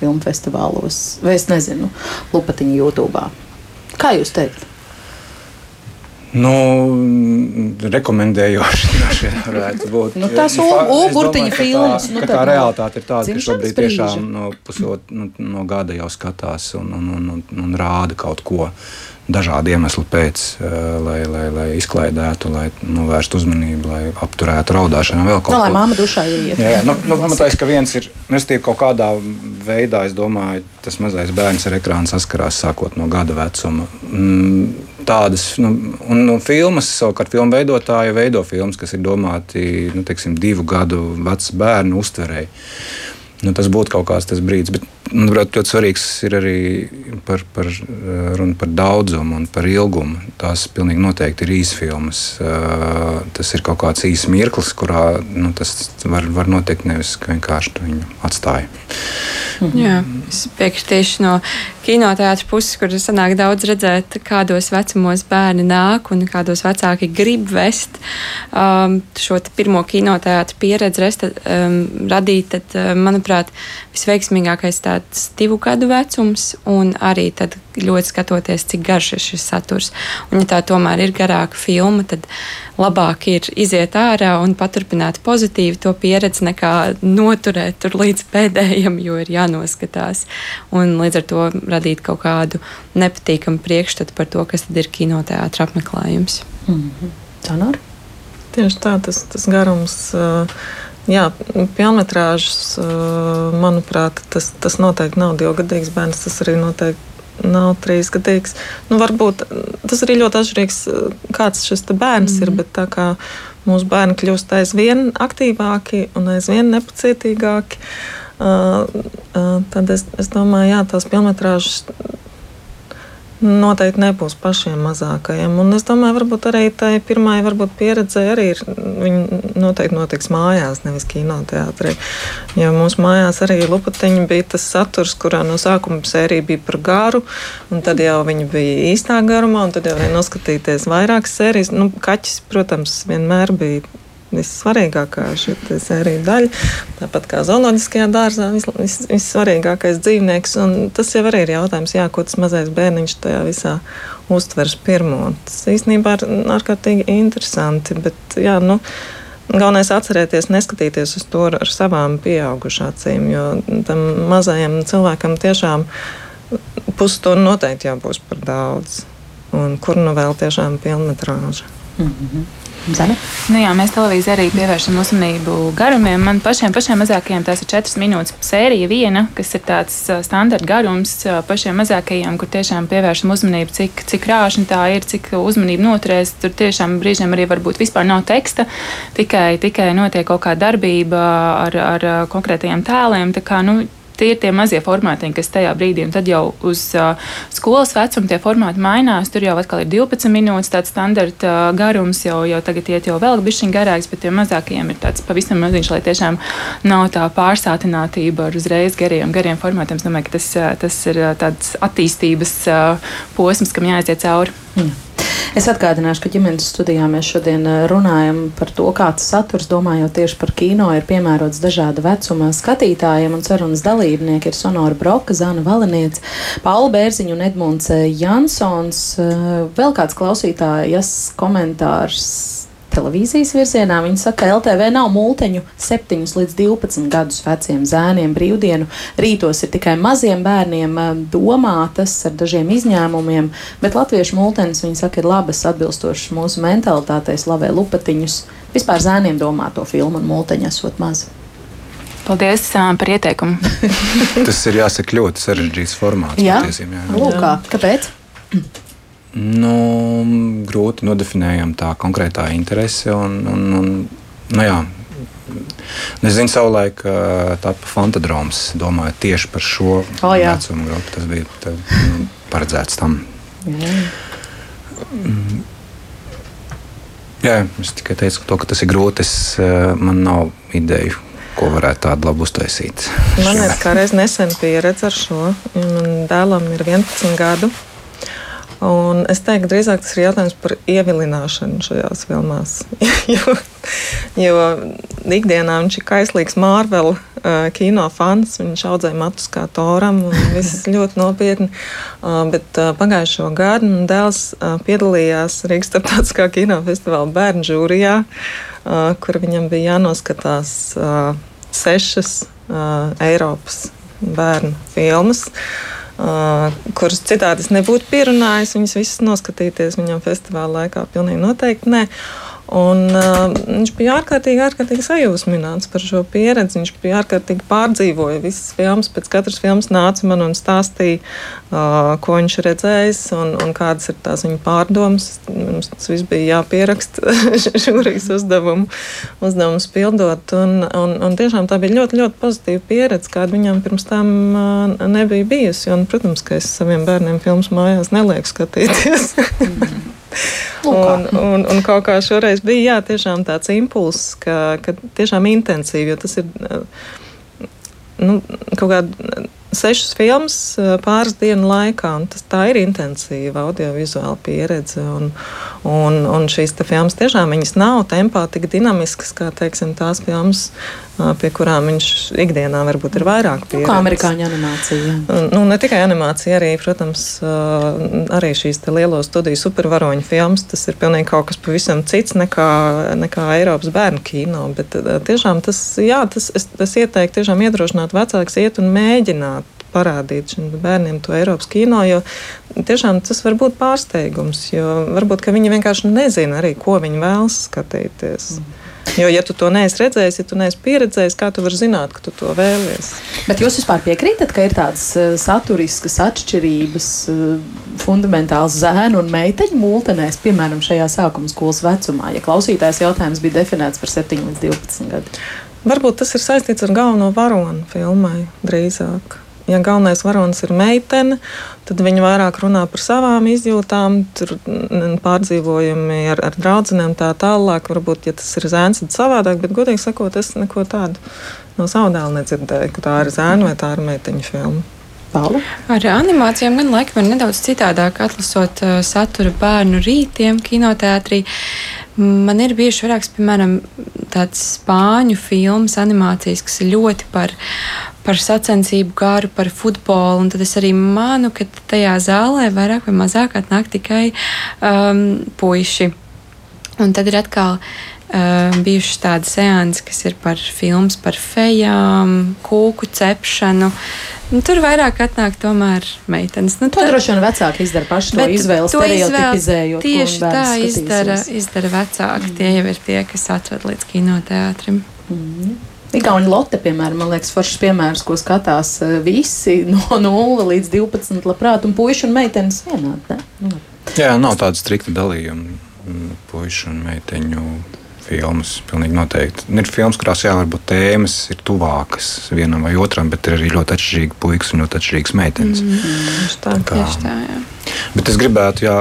filmu festivālos, vai es nezinu, lupatiņu YouTube. Kā jūs teikt? Nu, rekomendējoši varētu būt. nu, tās ugurtiņa filmas. Tā, nu, tā realitāte ir tāda, ka šobrīd tiešām no, pusot, no, no gada jau skatās un, un, un, un, un rāda kaut ko dažādu iemeslu pēc, eh, lai, lai, lai izklaidētu, lai novērstu uzmanību, lai apturētu raudāšanu. Vēl kaut no, nu, lai māma dušā iet. Jā, jā nu, nu, pamatais, ka viens ir, nestīvi kaut kādā veidā, es domāju, tas mazais bērns ar ekrānu saskarās sākot no gada vecuma. Mm, tādas, nu, un nu, filmas, savukārt filmu veidotāji veido filmas, kas ir domāti, nu, teiksim, divu gadu vecu bērnu uztverēji. Nu, tas būtu kaut kāds brīdis. Bet, manuprāt, ļoti svarīgs ir arī par, par runu par daudzumu un par ilgumu. Tās pilnīgi noteikti ir īsas filmas. Tas ir kaut kāds īsts mirklis, kurā nu, tas var, var notikt nevis vienkārši viņu atstāja. Mhm. Jā, es piekritīšu no kinoteātras puses, kur sanāk daudz redzēt, kādos vecumos bērni nāk un kādos vecāki grib vest um, šo pirmo kinoteātras pieredzi resta, um, radīt. Tad, um, manuprāt, visveiksmīgākais tāds divu gadu vecums un arī tad ļoti skatoties, cik garš ir šis saturs. Un, ja tā tomēr ir garāka filma, tad labāk ir iziet ārā un paturpināt pozitīvi to pieredzi, nekā noturēt tur līdz pēdējiem, jo ir jānoskatās. Un līdz ar to radīt kaut kādu nepatīkamu priekšstatu par to, kas ir kinoteātris apmeklējums. Mm -hmm. Tieši tā, tas, tas garums. Jā, filmetrāžas, manuprāt, tas, tas noteikti nav divgadīgs bērns. Tas arī noteikti nav trīsgadīgs. Nu, varbūt tas arī ļoti atšķirīgs, kāds šis bērns mm. ir. Bet tā kā mūsu bērni kļūst aizvien aktīvāki un aizvien nepacietīgāki, tad es, es domāju, ka tās filmetrāžas noteikti nebūs pašiem mazākajiem. Un es domāju, varbūt arī tai pirmā varbūt pieredze arī ir. Viņa noteikti notiks mājās, nevis kinoteātrī. Jo mūsu mājās arī Lupatiņa bija tas saturs, kurā no sākuma sērija bija par garu, un tad jau viņa bija īstā garumā, un tad jau vajag noskatīties vairākas sērijas. Nu, kaķis, protams, vienmēr bija vissvarīgākā sērija daļa. Tāpat kā zooloģiskajā dārzā, vis, vis, vissvarīgākais dzīvnieks. Tas jau arī ir jautājums, jā, ko tas mazais bērniņš tajā visā uztvers pirmo. Tas īstenībā ir ārkārtīgi interesanti. Bet, jā, nu, Galvenais ir atcerēties, neskatīties uz to ar savām pieaugušām acīm, jo tam mazajam cilvēkam tiešām pusstundu noteikti jābūs par daudz. Un kur nu vēl tiešām pilnmetrāža? Mm -hmm. Zane? Nu jā, mēs televīzijā arī pievēršam uzmanību garumiem. Man pašiem, pašiem mazākajiem tās ir četras minūtes sērija viena, kas ir tāds standarta garums pašiem mazākajiem, kur tiešām pievēršam uzmanību, cik, cik krāšņa tā ir, cik uzmanību noturēs. Tur tiešām brīžiem arī varbūt vispār nav teksta, tikai, tikai notiek kaut kāda darbība ar, ar konkrētajiem tēliem. Tā kā, nu, tie ir tie mazie formāti, kas tajā brīdī, un tad jau uz uh, skolas vecuma tie formāti mainās. Tur jau atkal ir 12 minūtes, tāds standarta uh, garums, jau, jau tagad iet jau vēl bišķiņ garāks, bet tiem mazākajiem ir tāds pavisam maziņš, lai tiešām nav tā pārsātinātība ar uzreiz gariem, gariem formātiem. Es domāju, ka tas, tas ir tāds attīstības uh, posms, kam jāaiziet cauri. Mm. Es atgādināšu, ka ģimenes studijā mēs šodien eh, runājam par to, kāds saturs, domājot tieši par kino, ir piemērots dažāda vecuma skatītājiem, un sarunas dalībnieki ir Sonora Broka, Zana Valeniec, Paula Bērziņa un Edmunds eh, Jansons. Eh, vēl kāds klausītājas komentārs televīzijas virzienā. Viņi saka, ka LTV nav multeņu 7 līdz 12 gadus veciem zēniem. Brīvdienu rītos ir tikai maziem bērniem domātas ar dažiem izņēmumiem, bet latviešu multenis, viņi saka, ir labas, atbilstošas mūsu mentalitātei, slavē lupatiņus. Vispār zēniem domāto filmu un multeņu esot maz. Paldies uh, par ieteikumu. Tas ir jāsaka ļoti sarežģīts formāts. Jā, patiesīm, jā. Lūk, kāpēc? Nu, grūti nodefinējam tā konkrētā interese. Un, un, un, nu jā, Es zinu, savulaik tāda fantadroms domāja tieši par šo oh, vecumu grupu. Tas bija tā, nu, paredzēts tam. Jā. Jā, es tikai teicu, to, ka tas ir grūti. Es, uh, man nav ideju, ko varētu tādu labu uztaisīt. Man ir kādreiz nesen pieredze ar šo. Man dēlam ir 11 gadu. Un es teiktu, drīzāk tas ir jautājums par ievilināšanu šajās filmās. jo, jo ikdienā viņš ir kaislīgs Marvel uh, kino fans. Viņš audzēja matus kā toram un viss ļoti nopietni. Uh, bet uh, pagājušo gadu man dēls uh, piedalījās Rīgas starptautiskā kinofestivāla bērnu žūrijā, uh, kur viņam bija jānoskatās uh, sešas uh, Eiropas bērnu filmas. Uh, Uh, kuras citādi es nebūtu pierunājis. Viņas visas noskatīties viņam festivāla laikā pilnīgi noteikti nē. Un, uh, viņš bija ārkārtīgi, ārkārtīgi sajūsmināts par šo pieredzi. Viņš bija ārkārtīgi pārdzīvoja visas filmas. Pēc katras filmas nāca man un stāstīja, uh, ko viņš redzējis un, un kādas ir tās viņa pārdomas. Mums tas viss bija jāpieraksta žūrijas uzdevumu, uzdevumus pildot. Un, un, un tiešām tā bija ļoti, ļoti pozitīva pieredze, kāda viņam pirms tam uh, nebija bijusi. Un, protams, ka es saviem bērniem filmas mājās nelieku skatīties. Un, un, un kaut kā šoreiz bija jā, tāds impulss, ka, ka tiešām intensīvi, jo tas ir nu, kaut kāda sešas filmas pāris dienu laikā. Tas, tā ir intensīva audiovizuāla pieredze. Un, un, un šīs filmas tiešām nav tempā tik dinamiskas kā teiksim, tās filmas, pie kurām viņš ikdienā varbūt ir vairāk pieredzes. Nu, kā amerikāņu animācija. Nu, ne tikai animācija, arī, protams, arī šīs lielo studiju supervaroņu filmas. Tas ir pilnīgi kaut kas pavisam cits nekā, nekā Eiropas bērnu kino. Bet tiešām tas, jā, tas, es, es ieteiktu tiešām iedrošināt vecākus iet un mēģināt parādīt bērniem to Eiropas kino, jo tiešām tas var būt pārsteigums, jo varbūt viņi vienkārši nezina arī, ko viņi vēlas skatīties. Mm. Jo, ja tu to neesi redzējis, ja tu neesi pieredzējis, kā tu vari zināt, ka tu to vēlies? Bet jūs vispār piekrītat, ka ir tādas uh, saturiskas atšķirības uh, fundamentāls zēnu un meiteņu mūtenēs, piemēram, šajā sākuma skolas vecumā? Ja klausītājs jautājums bija definēts par 7 līdz 12 gadiem. Varbūt tas ir saistīts ar galveno varonu filmai drīzāk ja galvenais varonis ir meitene, tad viņa vairāk runā par savām izjūtām, tur pārdzīvojumi ar, ar draugiem tā tālāk. Varbūt, ja tas ir zēns, tad savādāk, bet godīgi sakot, es neko tādu no savu dēlu nedzirdēju, ka tā ir zēna vai tā ir meiteņa filma. Paula? Ar animācijām gan laikam ir nedaudz citādāk, atlasot uh, saturu bērnu rītiem, kinoteātrī. Man ir bijuši vairākas, piemēram, tādas spāņu filmas, animācijas, kas ir ļoti par, par sacensību garu, par futbolu. Tad es arī manu, ka tajā zālē vairāk vai mazāk atnāk tikai um, puiši. Un tad ir atkal uh, bijušas tādas seanses, kas ir par filmas par fejām, kūku cepšanu. Nu, tur vairāk atnāk tomēr meitenes. Nu, to droši vien vecāki izdara paši to izvēli, stereotipizējot. Tieši tā izdara, izdara vecāki. Mm. Tie jau ir tie, kas atved līdz kinoteātrim. Mm. Igauni Lotte, piemēram, man liekas, foršs piemērs, ko skatās eh, visi no 0 līdz 12, labprāt, un puiši un meitenes vienādi. Nu, Jā, nav tāda strikta dalījuma mm, puišu un meiteņu filmas. Pilnīgi noteikti. Ir filmas, kurās jā, varbūt tēmas ir tuvākas vienam vai otram, bet ir arī ļoti atšķirīgi puikas un ļoti atšķirīgas meitenes. Mm -hmm. tā, tā kā, tā, jā. bet es gribētu jā,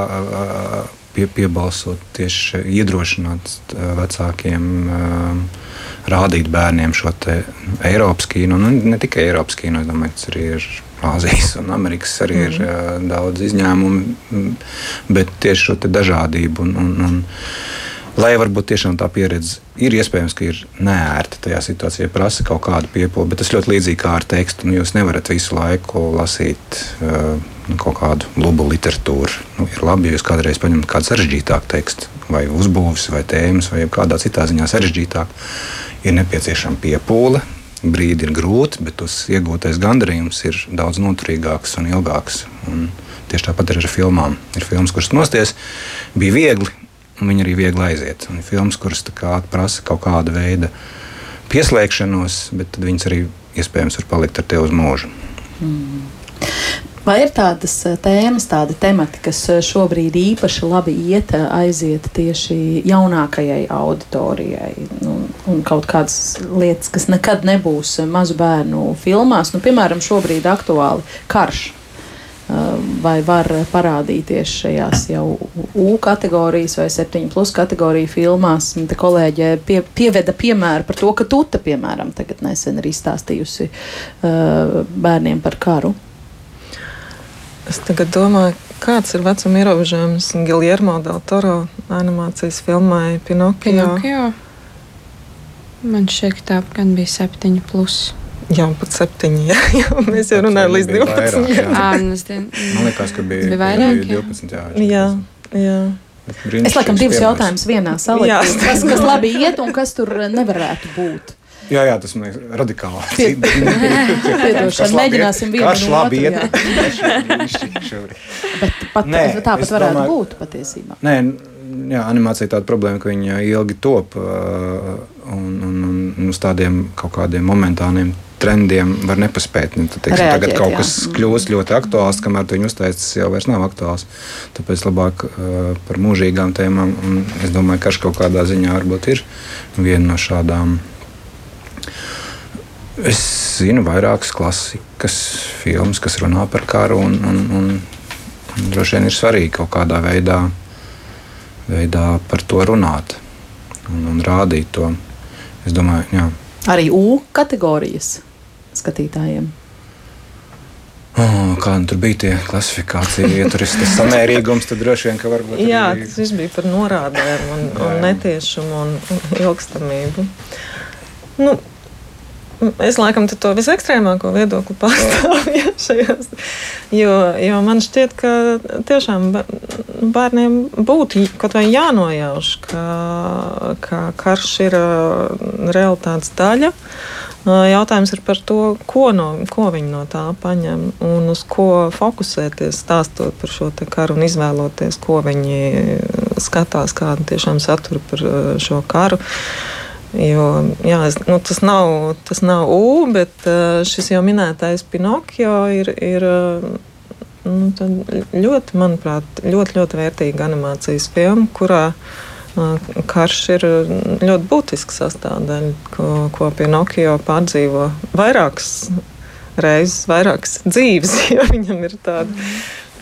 pie, piebalsot tieši iedrošināt vecākiem. Rādīt bērniem šo Eiropas kino, nu, ne tikai Eiropas kino, es domāju, tas arī ir Āzijas un Amerikas arī mm. ir uh, daudz izņēmumu, bet tieši šo dažādību un, un, un Lai varbūt tiešām tā pieredze ir iespējams, ka ir nērta tajā situācijā, prasa kaut kādu piepūli, bet tas ļoti līdzīgi kā ar tekstu. Nu, jūs nevarat visu laiku lasīt uh, kaut kādu lubu literatūru. Nu, ir labi, ja jūs kādreiz paņemat kādu sarežģītāku tekstu, vai uzbūves, vai tēmas, vai kādā citā ziņā sarežģītāku. Ir nepieciešama piepūle, brīdi ir grūti, bet tas iegūtais gandarījums ir daudz noturīgāks un ilgāks. Un tieši tāpat ir ar filmām. Ir filmas, kuras nosties, bija viegli, un viņi arī viegli aiziet. Un ir filmas, kuras kā, prasa kaut kādu veidu pieslēgšanos, bet viņas arī iespējams var palikt ar tevi uz mūžu. Mm. Vai ir tādas eh, tēmas, tādi temati, kas eh, šobrīd īpaši labi iet, eh, aiziet tieši jaunākajai auditorijai? Nu, un kaut kādas lietas, kas nekad nebūs mazu bērnu filmās, nu, piemēram, šobrīd aktuāli karš vai var parādīties šajās jau U kategorijas vai 7 plus kategoriju filmās. Te kolēģe pie, pieveda piemēru par to, ka Tuta, piemēram, tagad nesen ir izstāstījusi uh, bērniem par karu. Es tagad domāju, kāds ir vecuma ierobežojums Giljermo del Toro animācijas filmai Pinokio. Pinokio. Man šķiet, ka tā gan bija 7 plus. Jā, pat septiņi. Jā, jā mēs jau runājam līdz 12. Vairāk, jā. À, Man liekas, ka bija, bija vairāk. Bija 12. Jā, jā, jā. Es laikam divus jautājumus vienā saliktu. Kas, kas labi iet un kas tur nevarētu būt? Jā, jā, tas man ir radikāli. Piedošana, mēģināsim vienu no labi iet. Bet pat, nē, tāpat varētu domāju, būt patiesībā. Nē, jā, animācija tāda problēma, ka viņa ilgi top un, un, un uz tādiem kaut kādiem momentāniem trendiem var nepaspēt. Nu, tad, teiksim, Reaģēt, tagad kaut jā. kas kļūst ļoti aktuāls, kamēr to viņi uztaisīs, tas jau nav aktuāls. Tāpēc labāk uh, par mūžīgām tēmām. Es domāju, ka kaut kādā ziņā varbūt ir viena no šādām. Es zinu vairākas klasikas filmas, kas runā par karu, un, un, un, un droši vien ir svarīgi kaut kādā veidā, veidā par to runāt un, un rādīt to. Es domāju, jā. Arī U kategorijas skatītājiem? Oh, kā nu tur bija tie klasifikācija, ja tur ir tas samērīgums, tad droši vien, ka varbūt. Jā, arī... tas viss bija par norādēm un, un netiešumu un, un ilgstamību. Nu, Es laikam to visekstrēmāko viedokli pārstāvu ja, šajās. Jo, jo man šķiet, ka tiešām bērniem būtu kaut vai jānojauš, ka, ka karš ir realitātes daļa. Jautājums ir par to, ko, no, ko viņi no tā paņem un uz ko fokusēties, stāstot par šo karu un izvēloties, ko viņi skatās, kādu tiešām saturu par šo karu. Uh, Jo, jā, es, nu, tas, nav, tas nav U, bet šis jau minētais Pinokio ir, ir nu, ļoti, manuprāt, ļoti, ļoti vērtīga animācijas filma, kurā karš ir ļoti būtisks sastāvdaļa, ko, ko Pinokio pārdzīvo vairākas reizes, vairākas dzīves, jo viņam ir tāda,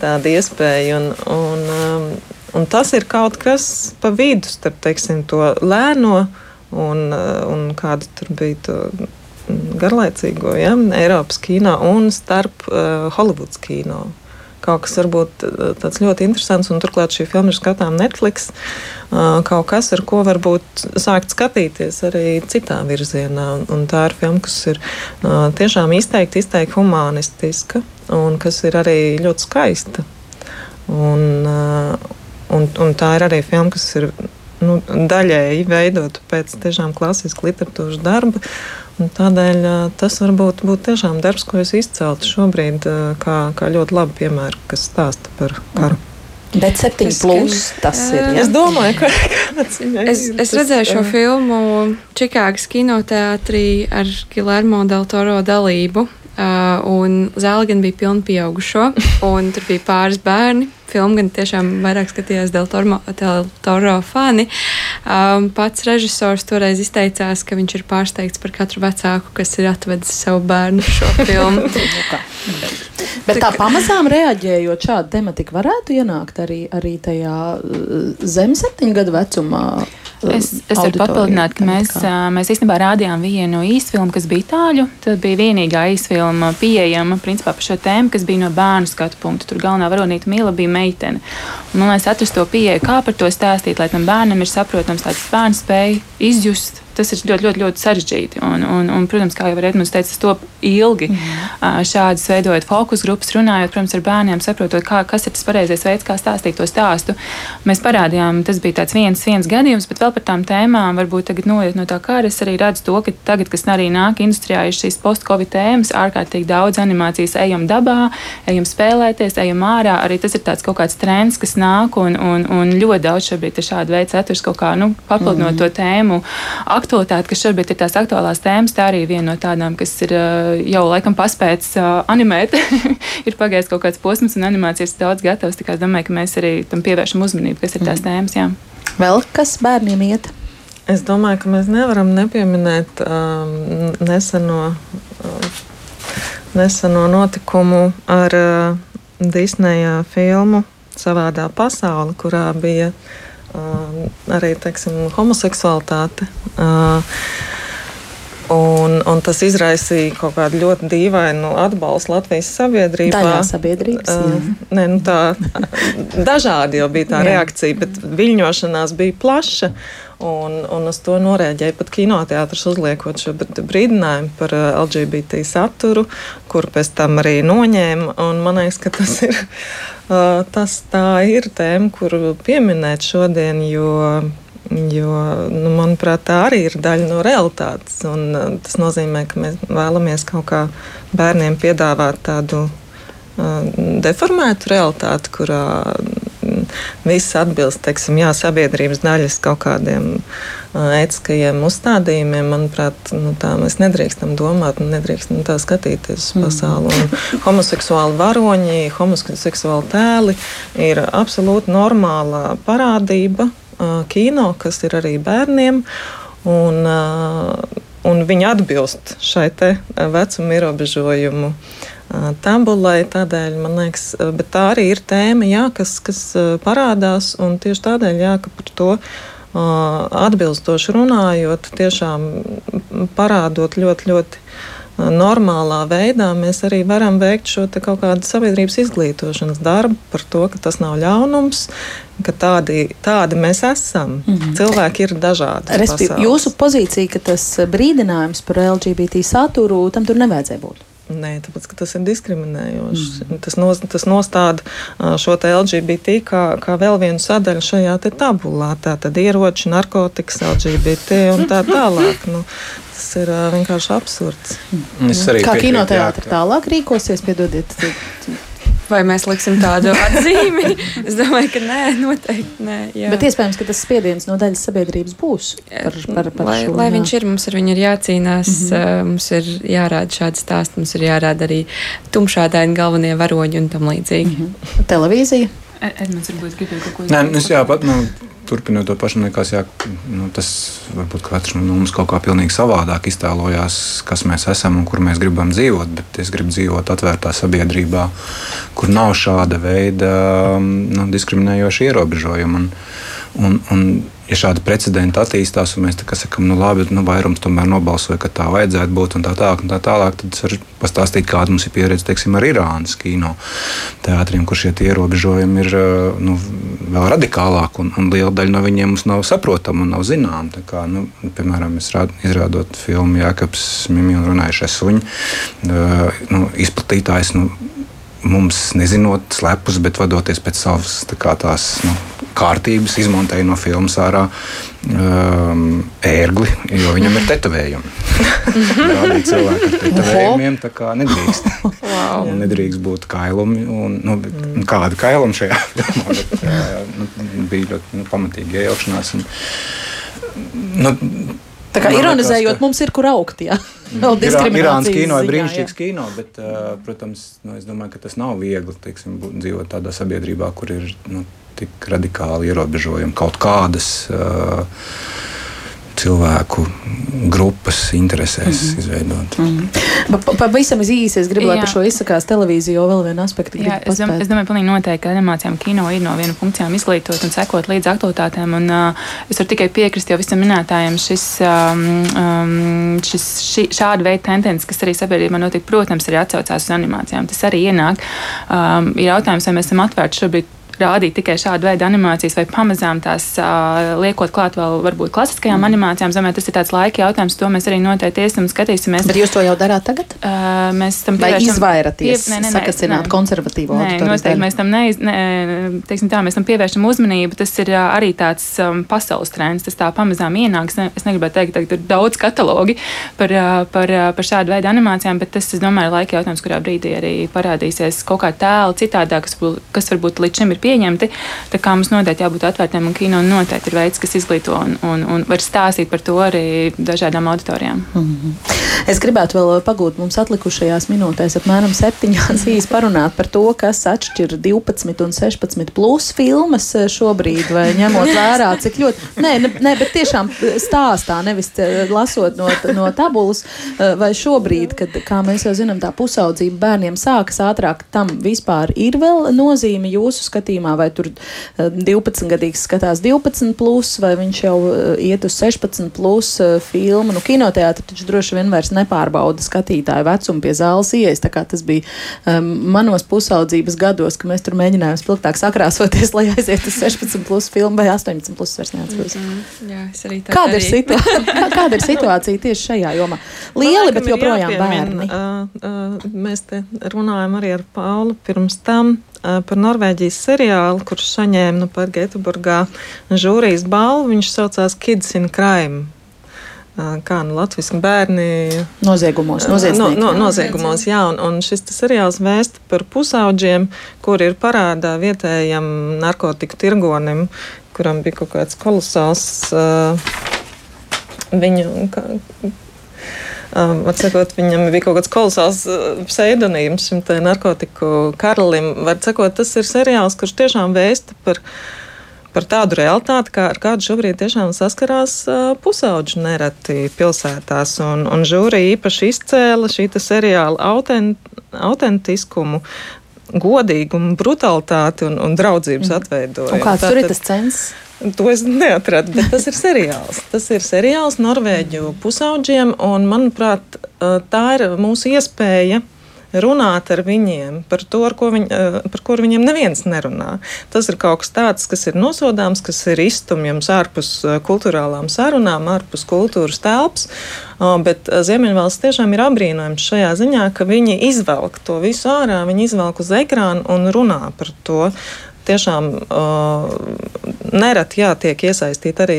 tāda iespēja. Un, un, un tas ir kaut kas pa vidu starp teiksim, to lēno un, eh, un kāda tur bija to garlaicīgo ja, Eiropas kino un starp uh, Hollywoods kino. Kaut kas varbūt eh, tāds ļoti interesants, un turklāt šī filma ir skatāms Netflix. Uh, kaut kas, ar ko varbūt sākt skatīties arī citā virzienā. Un tā ir filma, kas ir uh, tiešām izteikti, izteikti humanistiska un kas ir arī ļoti skaista. Un, uh, un, un tā ir arī filma, kas ir nu, daļēji veidota pēc tiešām klasiska literatūras darba. Tādēļ tas varbūt būtu tiešām darbs, ko es izceltu šobrīd kā, kā ļoti labu piemēru, kas stāsta par karu. Bet 7 plus tas ir. Ja? Es domāju, ka kāds ir. Es, es redzēju šo filmu Čikāgas kinoteātrī ar Gilermo del Toro dalību. Uh, un zāle gan bija pilna pieaugušo, un tur bija pāris bērni. Filmu gan tiešām vairāk skatījās Del Toro, Del Toro fani. Um, pats režisors toreiz izteicās, ka viņš ir pārsteigts par katru vecāku, kas ir atvedis savu bērnu šo filmu. Nu Bet tā pamazām reaģējot, šāda tematika varētu ienākt arī, arī tajā zem septiņu gadu vecumā. Es, es varu papildināt, ka mēs, mēs īstenībā rādījām vienu īsfilmu, kas bija itāļu. Tad bija vienīgā īsfilma pieejama principā par šo tēmu, kas bija no bērnu skatu punkta. Tur galvenā varonīta Mila bija meitene. Un, man liekas, atrast to pieeju, kā par to stāstīt, lai tam bērnam ir saprotams, lai tas bērns spēj izjust tas ir ļoti, ļoti, ļoti sarežģīti. Un, un, un, protams, kā jau Edmunds teica, tas top ilgi. Mm. Šādas veidojot fokus grupas, runājot, protams, ar bērniem, saprotot, kā, kas ir tas pareizais veids, kā stāstīt to stāstu. Mēs parādījām, tas bija viens, viens gadījums, bet vēl par tām tēmām, varbūt tagad noiet no tā kara, es arī redzu to, ka tagad, kas arī nāk industrijā, ir šīs post-covid tēmas, ārkārtīgi daudz animācijas, ejam dabā, ejam spēlēties, ejam ārā. Arī tas ir tāds kaut kāds trends, kas nāk, un, un, un ļoti daudz šobrīd ir šāda veida saturs kaut kā nu, papildinot mm. to tēmu aktualitāti, kas šobrīd ir tās aktuālās tēmas, tā arī viena no tādām, kas ir jau laikam paspēts animēt. ir pagājis kaut kāds posms, un animācijas ir daudz gatavs. Es domāju, ka mēs arī tam pievēršam uzmanību, kas ir tās mm. tēmas. Jā. Vēl kas bērniem iet? Es domāju, ka mēs nevaram nepieminēt um, neseno, uh, neseno notikumu ar uh, Disneja filmu Savādā pasaule, kurā bija uh, arī teiksim, homoseksualitāte. Un, un tas izraisīja kaut kādu ļoti dīvainu atbalstu Latvijas sabiedrībā. Daļā sabiedrības. Uh, nē, nu tā, dažādi jau bija tā jā. reakcija, bet viļņošanās bija plaša. Un, un uz to norēģēja pat kinoteātris, uzliekot šo brīdinājumu par LGBT saturu, kur pēc tam arī noņēma. Man liekas, ka tas ir Tas tā ir tēma, kuru pieminēt šodien, jo, jo nu, manuprāt, tā arī ir daļa no realitātes. Tas nozīmē, ka mēs vēlamies kaut kā bērniem piedāvāt tādu deformētu realitāti, kurā viss atbilst teiksim, jā, sabiedrības daļas kaut kādiem ētiskajiem uzstādījumiem, manuprāt, nu, tā mēs nedrīkstam domāt, nedrīkstam tā skatīties uz mm. pasauli. Un homoseksuāli varoņi, homoseksuāli tēli ir absolūti normāla parādība kino, kas ir arī bērniem. Un, un viņi atbilst šai vecuma ierobežojumu tabulai. Tādēļ man liekas, tā arī ir tēma, jā, kas, kas parādās. Tieši tādēļ, jā, ka par to atbilstoši runājot, tiešām parādot ļoti, ļoti normālā veidā, mēs arī varam veikt šo kaut kādu sabiedrības izglītošanas darbu par to, ka tas nav ļaunums, ka tādi, tādi mēs esam. Mm -hmm. Cilvēki ir dažādi. Respektīvi, jūsu pozīcija, ka tas brīdinājums par LGBT saturu tam tur nevajadzēja būt. Nē, tāpēc tas ir diskriminējoši. Mm. Tas, nos, tas nostāda šo LGBT kā, kā vēl vienu sadaļu šajā tabulā. Tā tad ieroči, narkotikas, LGBT un tā tālāk. Nu, tas ir vienkārši absurds. Mm. Kā kinoteātris tālāk rīkosies, piedodiet. Vai mēs liksim tādu atzīmi? es domāju, ka nē, noteikti nē. Jā. Bet iespējams, ka tas spiediens no daļas sabiedrības būs. Par, par, par lai, šo, lai jā. viņš ir, mums ar viņu ir jācīnās, mm -hmm. mums ir jārāda šādi stāsti, mums ir jārāda arī tumšādaini galvenie varoņi un tam līdzīgi. Mm -hmm. Televīzija. Edmunds varbūt gribēja kaut ko teikt. Nē, es jā, pat, nu, turpinot to pašu, liekas, jā, nu, tas varbūt katrs no mums kaut kā pilnīgi savādāk iztēlojās, kas mēs esam un kur mēs gribam dzīvot. Bet es gribu dzīvot atvērtā sabiedrībā, kur nav šāda veida nu, diskriminējoša ierobežojuma. Un, un, un, ja šādi precedenti attīstās, un mēs sakām, nu labi, nu, vairums tomēr nobalsoja, ka tā vajadzētu būt un tā tālāk, un tā tālāk tad es varu pastāstīt, kāda mums ir pieredze teiksim, ar Irānas kino teātriem, kur šie ierobežojumi ir nu, vēl radikālāki, un, un liela daļa no viņiem mums nav saprotama un nav zināma. Kā, nu, piemēram, izrādot filmu Jākaps Mimi un runājušais suņi, nu, izplatītājs. Nu, mums nezinot slepus, bet vadoties pēc savas tā tās nu, kārtības, izmontēja no filmas ārā um, ērgli, jo viņam ir tetovējumi. Rādīt cilvēku ar tetovējumiem, tā kā nedrīkst. wow. nedrīkst būt kailumi. Un, nu, mm. Kāda kailuma šajā filmā? Bet, nu, bija ļoti nu, pamatīga iejaukšanās. Un, nu, Tā kā ironizējot, ka... mums ir kur augt. Jā. Irānas kino ir brīnišķīgs kino, bet, uh, protams, nu, es domāju, ka tas nav viegli teiksim, dzīvot tādā sabiedrībā, kur ir nu, tik radikāli ierobežojumi kaut kādas. Uh, cilvēku grupas interesēs mm -hmm. izveidot. Mm -hmm. Pavisam īsi es gribu, lai par šo izsakās televīzija, jo vēl viena aspekta. Jā, es, dom, es domāju, pilnīgi noteikti, ka animācijām kino ir no viena funkcijām izglītot un sekot līdz aktualitātēm. Un, uh, es varu tikai piekrist jau visam minētājiem šis, um, um, šis ši, šāda veida tendence, kas arī sabiedrībā notiek, protams, arī atsaucās uz animācijām. Tas arī ienāk. Um, ir jautājums, vai mēs esam atvērti šobrīd rādīt tikai šādu veidu animācijas, vai pamazām tās uh, liekot klāt vēl varbūt klasiskajām mm. animācijām. Domāju, tas ir tāds laika jautājums, to mēs arī noteikti iesim un skatīsimies. Bet jūs to jau darāt tagad? Uh, mēs tam vai izvairaties, pie, sakasināt konservatīvo nē, noteikti mēs tam, neiz, ne, teiksim tā, mēs tam pievēršam uzmanību. Tas ir uh, arī tāds um, pasaules trends, tas tā pamazām ienāks. Ne, es negribētu teikt, ka ir daudz katalogi par, uh, par, uh, par šādu veidu animācijām, bet tas, es domāju, ir laika jautājums, kurā brīdī arī parādīsies kaut kā tēli citādāk, kas, kas varbūt līdz šim ir pieejams pieņemti. Tā kā mums noteikti jābūt atvērtiem, un kino noteikti ir veids, kas izglīto un, un, un var stāstīt par to arī dažādām auditorijām. Mm -hmm. Es gribētu vēl pagūt mums atlikušajās minūtēs, apmēram septiņās īsi parunāt par to, kas atšķir 12 un 16 plus filmas šobrīd, vai ņemot vērā, cik ļoti, nē, ne, ne, bet tiešām stāstā, nevis lasot no, no tabulas, vai šobrīd, kad, kā mēs jau zinām, tā pusaudzība bērniem sākas ātrāk, tam vispār ir vēl nozīme jūsu skatījumā, vai tur 12 eh, gadīgs skatās 12, plus, vai viņš jau eh, iet uz 16 plus eh, filmu. Nu, kinoteātris taču droši vien vairs nepārbauda skatītāju vecumu pie zāles ieejas. Tas bija um, manos pusaudzības gados, ka mēs tur mēģinājām spilgtāk sakrāsoties, lai aizietu uz 16 plus filmu vai 18 plus neatceros. Mm -hmm. Jā, es arī tā kāda, arī. Ir situācija, kāda ir situācija tieši šajā jomā? Lieli, bet joprojām bērni. Uh, uh, mēs te runājam arī ar Paulu pirms tam par Norvēģijas seriālu, kurš saņēma nu, pat Geteburgā žūrijas balvu. Viņš saucās Kids in Crime. Kā nu latviešu bērni noziegumos, no, no, noziegumos jā, un, un šis seriāls vēsta par pusaudžiem, kuri ir parādā vietējam narkotiku tirgonim, kuram bija kaut kāds kolosāls uh, viņu. Kā, Um, sakot, viņam bija kaut kāds kolosāls uh, pseidonīms šim narkotiku karalim. Var sakot, tas ir seriāls, kurš tiešām vēsta par par tādu realitāti, kā, ar kādu šobrīd tiešām saskarās uh, pusauģi nereti pilsētās. Un, un žūrija īpaši izcēla šī seriāla autent, autentiskumu. Godīgumu, brutalitāti un, un draudzības mm. atveidojumu. Kāds tur ir tas cens? To es neatradu, bet tas ir seriāls. Tas ir seriāls Norvēģu pusauģiem, un manuprāt, tā ir mūsu iespēja runāt ar viņiem par to, ko viņ, par ko viņiem neviens nerunā. Tas ir kaut kas tāds, kas ir nosodāms, kas ir iztumjams ārpus kultūrālām sarunām, ārpus kultūras telpas. Bet Ziemeļvalsts tiešām ir apbrīnojams šajā ziņā, ka viņi izvelk to visu ārā, viņi izvelk uz ekrānu un runā par to tiešām uh, nereti tiek iesaistīti arī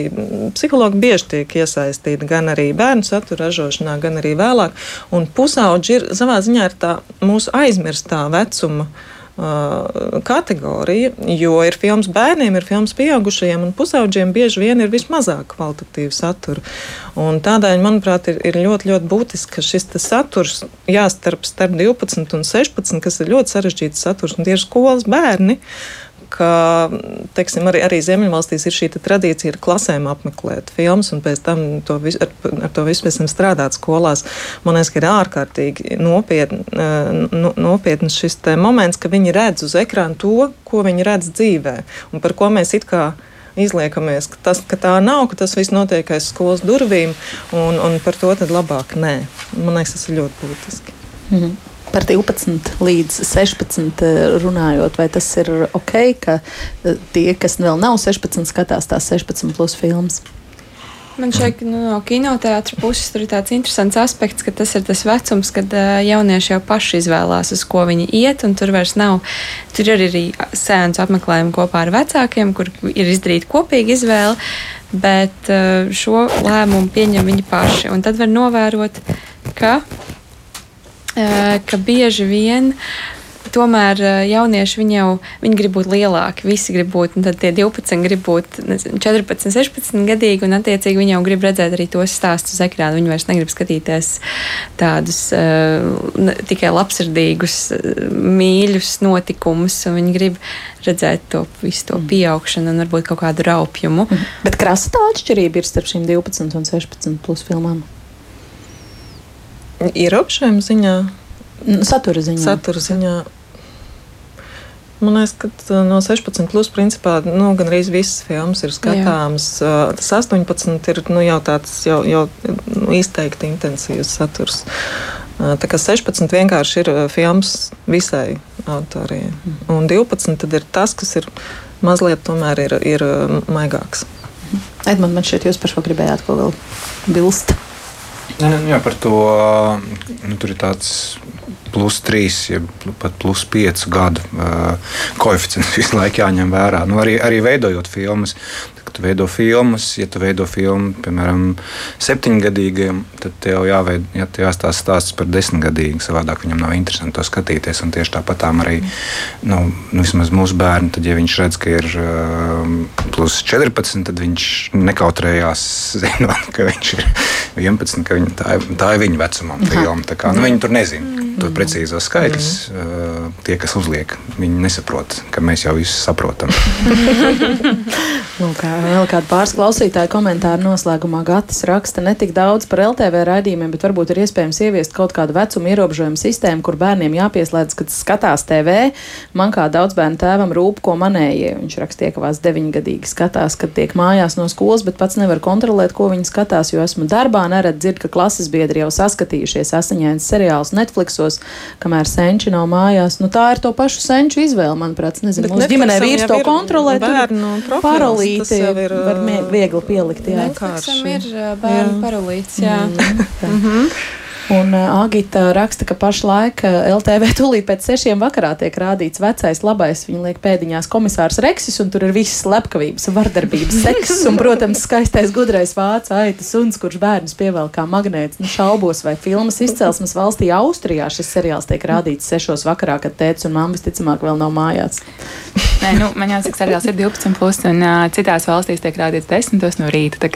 psihologi, bieži tiek iesaistīti gan arī bērnu satura ražošanā, gan arī vēlāk. Un pusauģi ir savā ziņā ir tā mūsu aizmirstā vecuma. Kategorija, jo ir filmas bērniem, ir filmas pieaugušajiem, un pusauģiem bieži vien ir vismazāk kvalitatīva satura. Un tādēļ, manuprāt, ir, ir ļoti, ļoti būtiski, ka šis saturs jāstarp starp 12 un 16, kas ir ļoti sarežģīts saturs, un tie ir skolas bērni. Uh, ka teiksim, arī, arī Ziemeļvalstīs ir šī tradīcija ar klasēm apmeklēt filmas, un pēc tam to vis, ar, ar to visu pēc tam strādāt skolās. Man liekas, ka ir ārkārtīgi nopietni, nu, nopietns šis moments, ka viņi redz uz ekrāna to, ko viņi redz dzīvē, un par ko mēs it kā izliekamies, ka, tas, ka tā nav, ka tas viss notiek aiz skolas durvīm, un, un par to tad labāk nē. Man liekas, tas ir ļoti būtiski. Mm -hmm par 12 līdz 16 eh, runājot, vai tas ir ok, ka eh, tie, kas vēl nav 16, skatās tās 16 plus filmas? Man šeit nu, no kinoteātris puses ir tāds interesants aspekts, ka tas ir tas vecums, kad uh, jaunieši jau paši izvēlās, uz ko viņi iet, un tur vairs nav. Tur ir arī sēnes apmeklējumi kopā ar vecākiem, kur ir izdarīta kopīga izvēle, bet uh, šo lēmumu pieņem viņi paši. Un tad var novērot, ka, ka bieži vien tomēr eh, jaunieši viņi jau viņi grib būt lielāki. Visi grib būt, un tad tie 12 grib būt nezinu, 14, 16 gadīgi, un attiecīgi viņi jau grib redzēt arī tos stāstus uz ekrāna. Viņi vairs negrib skatīties tādus uh, tikai labsirdīgus, mīļus notikumus, un viņi grib redzēt to visu to mm. pieaugšanu un varbūt kaut kādu raupjumu. Mm. Bet krasta atšķirība ir starp šīm 12 un 16 plus filmām. Ierobežojuma ziņā. Satura ziņā. Satura ziņā. Man liekas, ka no 16 plus principā nu, gan arī visas filmas ir skatāmas. Jā. Tas 18 ir nu, jau tāds jau, jau nu, izteikti intensīvs saturs. Tā kā 16 vienkārši ir filmas visai auditorijai. Mhm. Un 12 ir tas, kas ir mazliet tomēr ir, ir maigāks. Edmunds, man šķiet, jūs par šo gribējāt ko vēl bilst. Jā, par to nu, tur ir tāds plus 3, ja pat plus 5 gadu uh, koeficients visu laiku jāņem vērā. Nu, arī, arī veidojot filmas, kad tu veido filmas, ja tu veido filmu, piemēram, septiņgadīgiem, tad tev jāveid, ja tev jāstāsta stāsts par desmitgadīgu. Savādāk viņam nav interesanti to skatīties. Un tieši tāpat arī nu, nu, mūsu bērni, tad, ja viņš redz, ka ir uh, plus 14, tad viņš nekautrējās zinot, ka viņš ir 11, ka viņa, tā, ir, tā ir viņa vecuma filma. Kā, nu, viņi tur nezina to precīzos skaitļus. Mm. Tie, kas uzliek, viņi nesaprot, ka mēs jau visu saprotam. Lūk, vēl kāda pāris klausītāja komentāra noslēgumā Gatis raksta ne tik daudz par LTV raidījumiem, bet varbūt ir iespējams ieviest kaut kādu vecuma ierobežojumu sistēmu, kur bērniem jāpieslēdz, kad skatās TV. Man kā daudz bērnu tēvam rūp, ko manējie. Viņš rakstīja, ka vās deviņgadīgi skatās, kad tiek mājās no skolas, bet pats nevar kontrolēt, ko viņi skatās, jo esmu darbā, neredz dzird, ka klases biedri jau saskatījušies asiņains seriāls Netflixos kamēr senči nav mājās. Nu, tā ir to pašu senču izvēle, manuprāt. Nezinu, mums ģimenē vīrs to kontrolē. Bērnu paralīti var viegli pielikt. Jā, Netflixam ir bērnu paralīts. Jā. Mm. Un uh, Agita raksta, ka pašlaik uh, LTV tūlīt pēc sešiem vakarā tiek rādīts vecais labais. Viņa liek pēdiņās komisārs Reksis, un tur ir visas slepkavības, vardarbības, sekss un, protams, skaistais gudrais vācu aitas suns, kurš bērnus pievēl kā magnēts. Nu, šaubos, vai filmas izcelsmes valstī Austrijā šis seriāls tiek rādīts sešos vakarā, kad tēvs un mamma visticamāk vēl nav mājās. Nē, nu, man jāsaka, seriāls ir 12, plus, un uh, citās valstīs tiek rādīts 10 no rīta.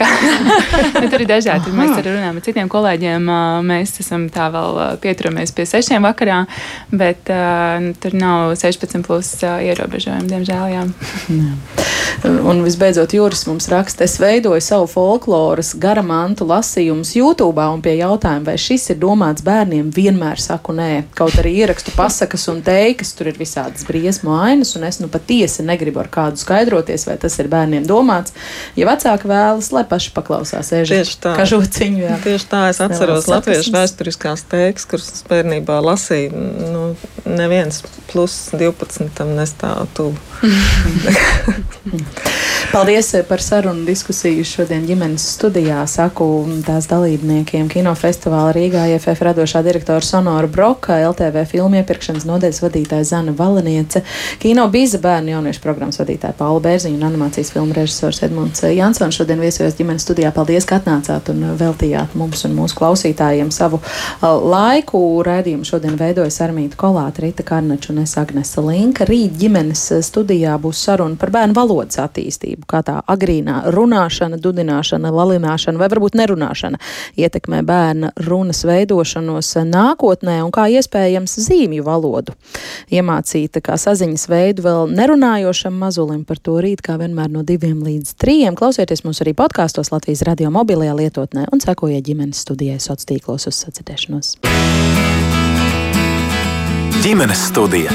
nu, tur ir dažādi. Mēs arī runājam ar citiem kolēģiem. Uh, mēs esam tā vēl pieturamies pie sešiem vakarā, bet uh, tur nav 16 plus uh, ierobežojumi, diemžēl. Jā. Un visbeidzot, Juris mums raksta, es veidoju savu folkloras garamantu lasījumus YouTube, un pie jautājuma, vai šis ir domāts bērniem, vienmēr saku nē. Kaut arī ierakstu pasakas un teikas, tur ir visādas briesmu ainas, un es nu patiesi negribu ar kādu skaidroties, vai tas ir bērniem domāts. Ja vecāki vēlas, lai paši paklausās, ēžu kažociņu. Jā. Tieši tā, es atceros latviešu vēsturiskās teikas, kuras es bērnībā lasīju. Nu, neviens plus 12 tam nestāv tuvu. Paldies par sarunu diskusiju šodien ģimenes studijā. Saku tās dalībniekiem kinofestivāla Rīgā IFF radošā direktora Sonora Broka, LTV filmu iepirkšanas nodeļas vadītāja Zana Valeniece, kino bīza bērnu jauniešu programmas vadītāja Paula Bērziņa un animācijas filmu režisors Edmunds Jansons. Šodien viesojos ģimenes studijā. Paldies, ka atnācāt un veltījāt mums un mūsu klausītājiem savu laiku. Raidījumu šodien veidojas Armīta Kolāta, Rita Karnača un es Agnesa Linka. Rīt ģimenes studijā būs saruna par bērnu valodas attīstību, kā tā agrīnā runāšana, dudināšana, lalināšana vai varbūt nerunāšana ietekmē bērna runas veidošanos nākotnē un kā iespējams zīmju valodu iemācīt kā saziņas veidu vēl nerunājošam mazulim par to rīt, kā vienmēr no diviem līdz trījiem. Klausieties mūs arī podkāstos Latvijas radio mobilajā lietotnē un sekojiet ģimenes studijai sociālos tīklos uz sacirdēšanos. Ģimenes studija.